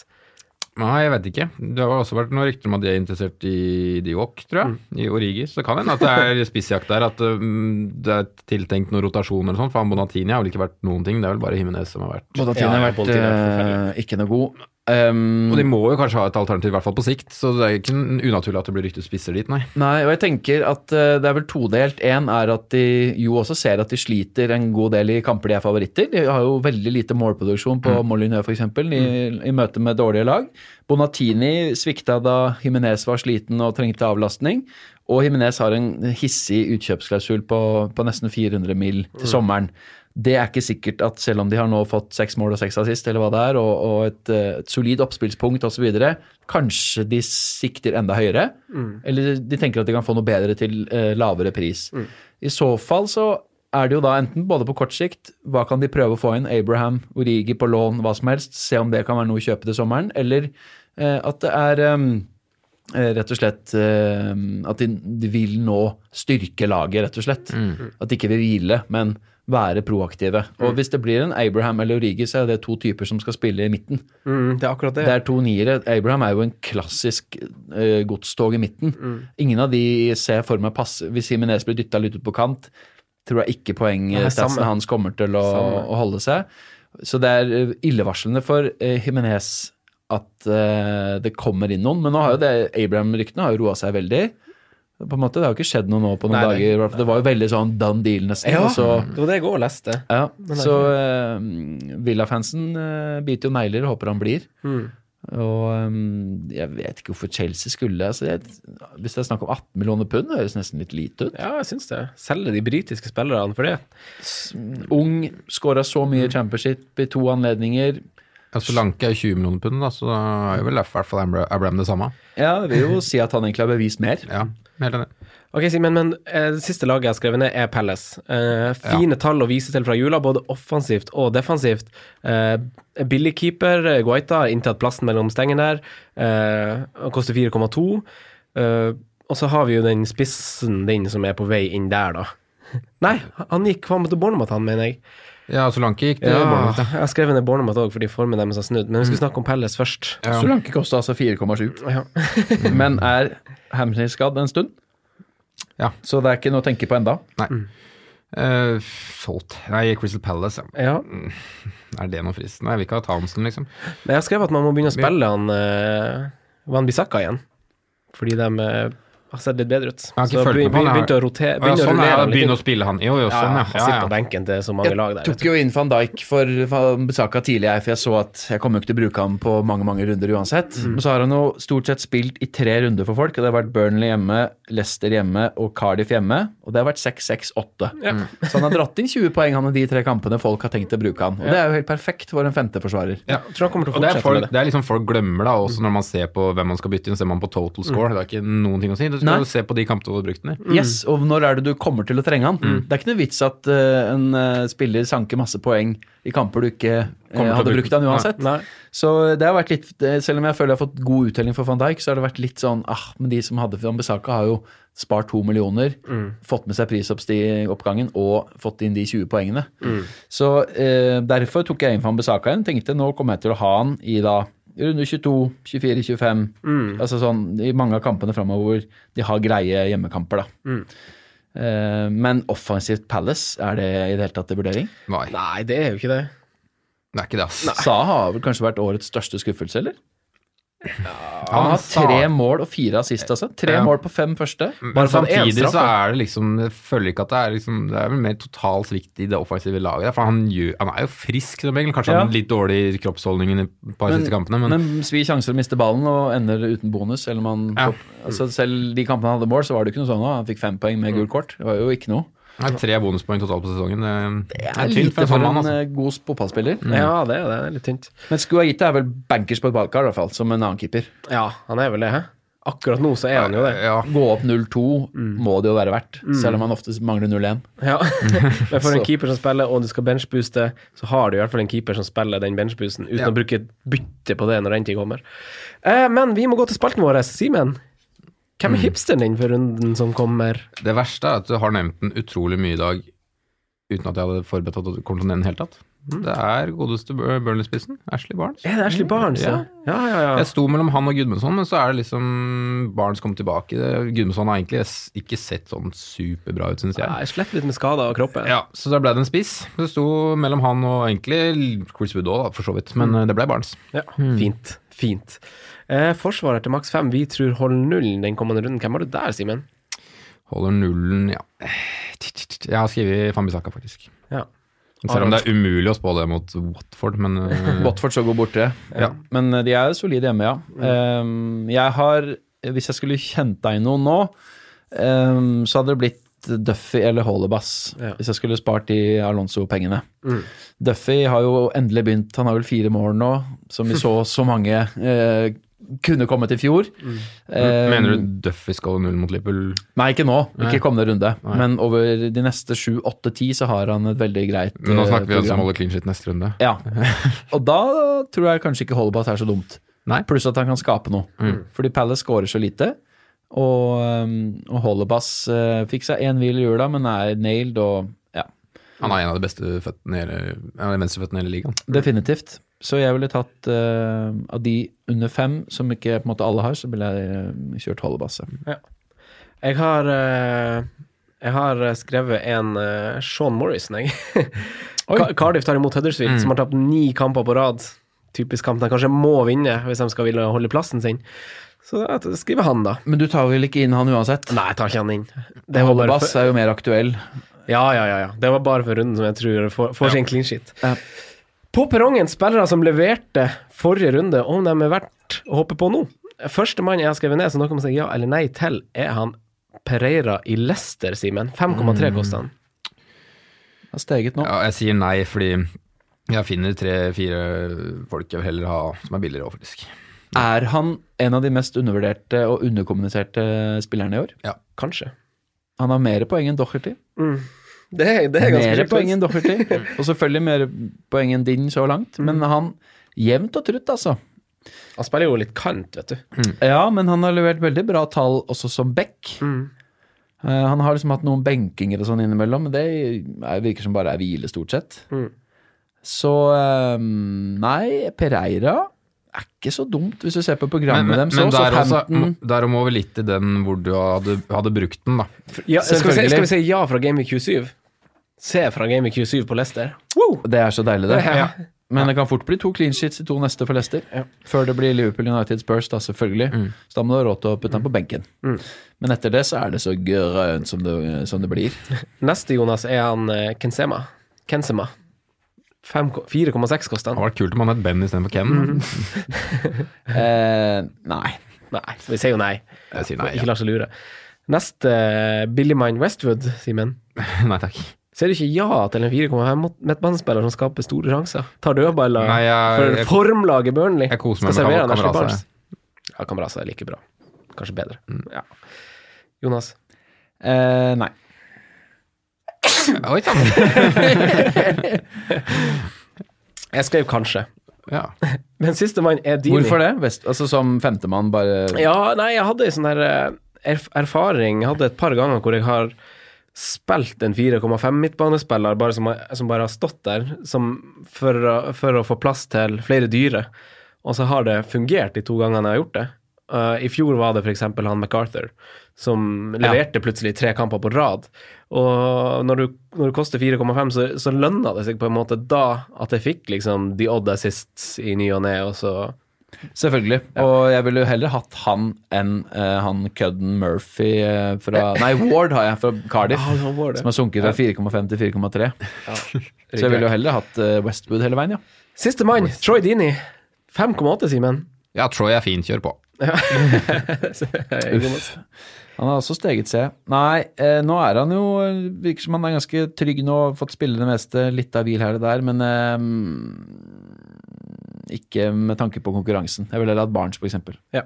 Nei, jeg vet ikke. Det har også vært noen rykter om at de er interessert i Diok, tror jeg. I Origi. Så kan hende at det er spissjakt der, at um, det er tiltenkt noen rotasjon eller sånn. For han Bonatini har vel ikke vært noen ting, det er vel bare Jimenez som har vært
Bonatini
Ja,
har vært
forferdelig.
ikke noe god. Um,
Og de må jo kanskje ha et alternativ, i hvert fall på sikt. Så det er ikke unaturlig at det blir ryktet spisser dit, nei.
Nei, og jeg tenker at eh, det er vel todelt. En er at de jo også ser at de sliter en god del i kamper de er favoritter. De har jo veldig lite målproduksjon på mm. Molyneux f.eks. I, i møte med dårlige lag. Bonatini svikta da Jimenez var sliten og trengte avlastning. Og Jimenez har en hissig utkjøpsklausul på, på nesten 400 mil til sommeren. Det er ikke sikkert at selv om de har nå fått seks mål og seks assist, eller hva det er, og, og et, eh, et solid oppspillspunkt osv., kanskje de sikter enda høyere. Eller de tenker at de kan få noe bedre til eh, lavere pris. I så fall så er det jo da enten både på kort sikt, hva kan de prøve å få inn, Abraham, Origi på lån, hva som helst, se om det kan være noe å kjøpe til sommeren, eller eh, at det er ehm, eh, rett og slett eh, at de, de vil nå styrke laget, rett og slett. At de ikke vil hvile, men være proaktive. Og hvis det blir en Abraham eller Origi, så er det to typer som skal spille i midten.
Mm, det er akkurat det.
Det er to niere. Abraham er jo en klassisk uh, godstog i midten.
Mm.
Ingen av de ser for meg passe Hvis Jimenez blir dytta litt ut på kant, tror jeg ikke
Nei,
poengstatsen hans kommer til å, å holde seg. Så det er eh, illevarslende for uh, Jimenez at uh, det kommer inn noen. Men nå har jo det Abraham-ryktene har jo roa seg veldig. På en måte, Det har jo ikke skjedd noe nå på noen
Nei, nei.
dager. Det var jo veldig sånn done deal, nesten.
Ja,
så,
det var det jeg òg leste.
ja, så uh, Villa-fansen uh, biter jo negler og håper han blir.
Mm.
Og um, jeg vet ikke hvorfor Chelsea skulle altså jeg, Hvis det er snakk om 18 millioner pund, det høres nesten litt lite ut.
Ja, jeg syns det. Selge de britiske spillerne for det.
Ung, skåra så mye i championship i to anledninger.
Ja, Solanke er 20 millioner pund, da, så da er jo vel i hvert fall Abraham det samme.
Ja, det vil jo si at han egentlig har bevist mer.
Ja, helt enig.
Ok, Simen, men eh, det siste laget jeg har skrevet ned, er Palace. Eh, fine tall å vise til fra jula, både offensivt og defensivt. Eh, billig keeper, eh, Guaita, inntatt plassen mellom stengene der. Eh, koster 4,2. Eh, og så har vi jo den spissen din som er på vei inn der, da. <laughs> Nei, han gikk faen meg til Bournemouth, han, mener jeg.
Ja, Solanke gikk til
Ja,
Bournemouth. ja.
jeg har skrevet ned Bournemouth òg, fordi formen deres har snudd. Men vi skal snakke om Pelles først.
Ja.
Solanke kosta altså 4,7.
Ja. <laughs>
Men er hamstringskadd en stund.
Ja.
Så det er ikke noe å tenke på enda.
Nei. Eh, solgt. Nei, Crystal Palace, ja.
ja.
Er det noe fristende? Jeg vil ikke ha Townsend, liksom.
Men jeg har skrevet at man må begynne å spille han uh, Van Bissaka igjen. Fordi de eh, har sett litt bedre ut. Så begynte å rotere begynte å
sånn er
rullere han
Begynne å spille han. Jo, jo, sånn, ja.
ja, sitter
ja,
på benken til så mange
Jeg
lag der.
Jeg tok jo inn van Dijk for Saka tidlig, jeg, for jeg så at jeg kommer jo ikke til å bruke ham på mange mange runder uansett.
Mm.
Men så har han jo stort sett spilt i tre runder for folk, og det har vært Burnley hjemme, Leicester hjemme og Cardiff hjemme. Og det har vært 6-6-8.
Ja. <laughs>
Så han har dratt inn 20 poeng han i de tre kampene folk har tenkt å bruke han. Og det er jo helt perfekt for en femteforsvarer.
Ja.
Jeg tror han kommer til å
Og det folk,
med det.
det er liksom folk glemmer da, også når man ser på hvem man skal bytte inn, ser man på total score. Det er ikke noen ting å si. Du skal
Nei.
jo se på de kampene du har brukt den i.
Yes, og når er det du kommer til å trenge han? Det er ikke noe vits at eh, en eh, spiller sanker masse poeng i kamper du ikke eh,
til å
hadde
bruke-
brukt han uansett.
Nei.
Så det har vært litt, det- selv om jeg føler jeg har fått god uttelling for van Dijk, så har det vært litt sånn ah, men de som hadde Ambisaka, har jo spart to millioner, fått med seg prisoppgangen og fått inn de 20 poengene. Så eh, derfor tok jeg inn Van Besaka igjen. Tenkte nå kommer jeg til å ha han i da runde 22, 24, 25. Altså sånn i mange av kampene framover de har greie hjemmekamper, da. Eh, men offensivt Palace, er det i det hele tatt en vurdering?
Nei,
Nei, det er jo ikke det.
det er ikke det, ass.
Sa har vel kanskje vært årets største skuffelse, eller? Han
Han
har tre mål og fire assist, altså. Tre
Ja.
mål på fem første.
Men
Bare for
samtidig så er det liksom Jeg føler ikke at det er liksom Det er vel mer total svikt i det offensive laget. For han, gjør, han er jo frisk som regel. Kanskje
Ja.
han har litt dårlig kroppsholdning i et par siste kampene, men,
men svir sjanser å miste ballen og ender uten bonus. Eller man,
Ja.
altså selv de kampene han hadde mål, så var det ikke noe sånn. «Å, Han fikk fem poeng med gult kort. Det var jo ikke noe.
Det er tre bonuspoeng totalt på sesongen. Det,
Det
er
er
tynt
lite
for en altså.
eh, god fotballspiller.
Ja, det er det. Det er litt tynt.
Men Skuaita er vel bankers på et ballkar, i hvert fall, som en annen keeper.
Ja, han er vel det, hæ? Akkurat nå så er han jo det.
Ja.
Gå opp 0-2 må det jo være verdt, selv om han ofte mangler 0-1.
Ja. <laughs> Men for en keeper som spiller, og du skal benchbooste, så har du i hvert fall en keeper som spiller den benchboosten, uten
Ja.
å bruke bytte på det når den tid kommer. Eh, men vi må gå til spalten vår. Simen, hvem er hipsteren din for runden som kommer?
Det verste er at du har nevnt den utrolig mye i dag uten at jeg hadde forberedt at du kom til å nevne den i det hele tatt. Det er godeste Bur- Burnley-spissen, Ashley Barnes.
Er det Ashley Barnes, ja? Ja, ja, ja.
Jeg sto mellom han og Gudmundsson, men så er det liksom Barnes kom tilbake. Gudmundsson har egentlig ikke sett sånn superbra ut, syns jeg.
Ja, Jeg sletter litt med skader av kroppen.
Ja, så da ble det en spiss. Det sto mellom han og egentlig Chris Wood òg, for så vidt. Men eh, det ble Barnes.
Ja, Fint. Fint. Eh, forsvarer til maks fem, vi tror holder nullen den kommende runden. Hvem har du der, Simen?
Holder nullen, ja Jeg har skrevet Fambisaka, faktisk.
Ja.
Selv om det er umulig å spå det mot Watford, men eh, <laughs>
Watford så går borte.
Ja.
Men eh, de er solide hjemme, ja. Um, jeg har, hvis jeg skulle kjent deg noen nå, um, så hadde det blitt Duffy eller Hollebass.
Ja.
Hvis jeg skulle spart de Alonso-pengene. Duffy har jo endelig begynt, han har vel fire mål nå, som vi så så mange eh, kunne kommet i fjor. Um,
Mener du Duffy skal null mot Liverpool?
Nei, ikke nå. Ikke
Nei.
kommende runde.
Nei.
Men over de neste sju, åtte, ti så har han et veldig greit
Men nå
eh,
snakker vi
program.
om å holde clean shit neste runde.
Ja. <laughs> Og da tror jeg kanskje ikke Hollebass er så dumt.
Nei.
Pluss at han kan skape noe.
Mm.
Fordi Palace skårer så lite. Og, um, og Hollebass uh, fikk seg én hvil i jula, men er nailed og ja,
Han er en av de beste føttene i hele, venstreføttene i hele ligaen.
definitivt. Så jeg ville tatt uh, av de under fem, som ikke på en måte alle har, så ville jeg uh, kjørt Hollebass. ja.
Jeg har uh, Jeg har skrevet en Sean Morrison, jeg. <laughs> Cardiff tar imot Huddersfield, som har tapt ni kamper på rad. Typisk kamp de kanskje må vinne hvis de skal ville holde plassen sin. Så skriver han, da.
Men du tar vel ikke inn han uansett?
Nei, jeg tar ikke han inn. Bare for,
er jo mer aktuell.
ja, ja, ja, ja. Det var bare for runden som jeg tror får, får sin clean shit.
Ja.
På perrongen, spillere som leverte forrige runde, om de er verdt å hoppe på nå. Første mann jeg har skrevet ned, så dere må si ja eller nei til, er han Pereira i Leicester, Simen. 5,3 koster han.
Har steget nå.
Ja, jeg sier nei fordi jeg finner tre-fire folk jeg vil heller ha som er billigere òg, faktisk.
Er han en av de mest undervurderte og underkommuniserte spillerne i år? Ja.
Kanskje.
Han har mer poeng enn Docherty.
Det, er- det er ganske
Mer poeng enn Docherty. <laughs> Og selvfølgelig mer poeng enn din så langt. Men han jevnt og trutt, altså.
Han spiller jo litt kant, vet du.
Ja, men han har levert veldig bra tall også som back. Eh, han har liksom hatt noen benkinger og sånn innimellom, men det er, virker som bare er hvile, stort sett. Så um, nei, Pereira er ikke så dumt hvis du ser på
Men,
programmet
men,
deres.
men
så
der, også, der må vi litt i den hvor du hadde, hadde brukt den, da.
Ja, skal, vi si, skal vi si ja fra Game Week 27? Se fra Game Q7 på Leicester. Woo!
Det er så deilig, det.
Ja.
Men det kan fort bli to clean sheets i to neste for Leicester. Før det blir Liverpool United Spurs, da selvfølgelig. Så da må du ha råd til å putte den på benken. Men etter det så er det så grønt som det, som det blir. <laughs>
Neste, Jonas, er han eh, Kensema. Kensema. 4,6 koster
Det
han.
hadde vært kult om han het Ben istedenfor Ken. <laughs>
Eh, nei.
Nei, vi sier jo nei.
Jeg sier nei.
Ikke la seg lure. Neste, Billy Mine Westwood, Simen.
Ja. <laughs> nei takk.
Sier det ikke ja til en 4,5 midtbanespiller som skaper store sjanser? Tar dødballer
Nei, jeg-
for
jeg-
formlaget Burnley?
Jeg koser meg med
servere
Kam-
han Ashley
Kamaraze.
Barnes. Ja, Kamaraza er like bra. Kanskje bedre.
Mm.
Ja. Jonas.
Eh, nei.
Oi sann! <laughs>
Jeg skrev kanskje.
Ja. <laughs>
Men sistemann er Dini.
Hvorfor det? Vest, altså som femtemann, bare
Ja, nei, jeg hadde en sånn der eh, erf erfaring. Jeg hadde et par ganger hvor jeg har spilt en 4,5 midtbanespiller bare som, har- som bare har stått der som for, for å få plass til flere dyre. Og så har det fungert de to gangene jeg har gjort det. Uh, I fjor var det f.eks. han MacArthur som leverte plutselig tre kamper på rad. Og når du, når du koster 4,5, så, så lønna det seg på en måte da at jeg fikk liksom the odd assist i ny og ne, og så
Selvfølgelig. Og jeg ville jo heller hatt han enn uh, han kødden Murphy uh, fra Nei, Ward har jeg fra Cardiff. <laughs>
Ah, Ward.
Som har sunket fra 4,5 til 4,3. Så jeg ville jo heller hatt uh, Westwood hele veien, ja.
Siste mann, Troy Dini. 5,8, Simen.
ja, Troy er fint. Kjør <laughs> på.
Uff.
Han har også steget seg. Nei, eh, nå er han jo Virker som han er ganske trygg nå, fått spille det meste. Litt av hvil her og der, men eh, ikke med tanke på konkurransen. Jeg ville hatt barns, f.eks. eksempel.
Ja.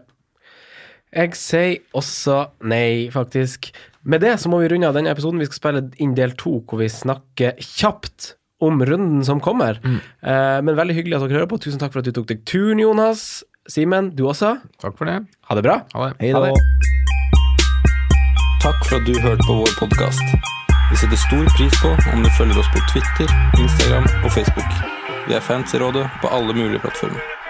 Jeg sier også nei, faktisk. Med det så må vi runde av denne episoden. Vi skal spille inn del to, hvor vi snakker kjapt om runden som kommer. Eh, men veldig hyggelig at dere hører på. Tusen takk for at du tok deg turen, Jonas. Simen, du også.
Takk for det.
Ha det bra.
Ha det.
Hei
Ha det.
Takk for at du hørte på vår podkast. Vi setter stor pris på om du følger oss på Twitter, Instagram og Facebook. Vi er fans i rådet på alle mulige plattformer.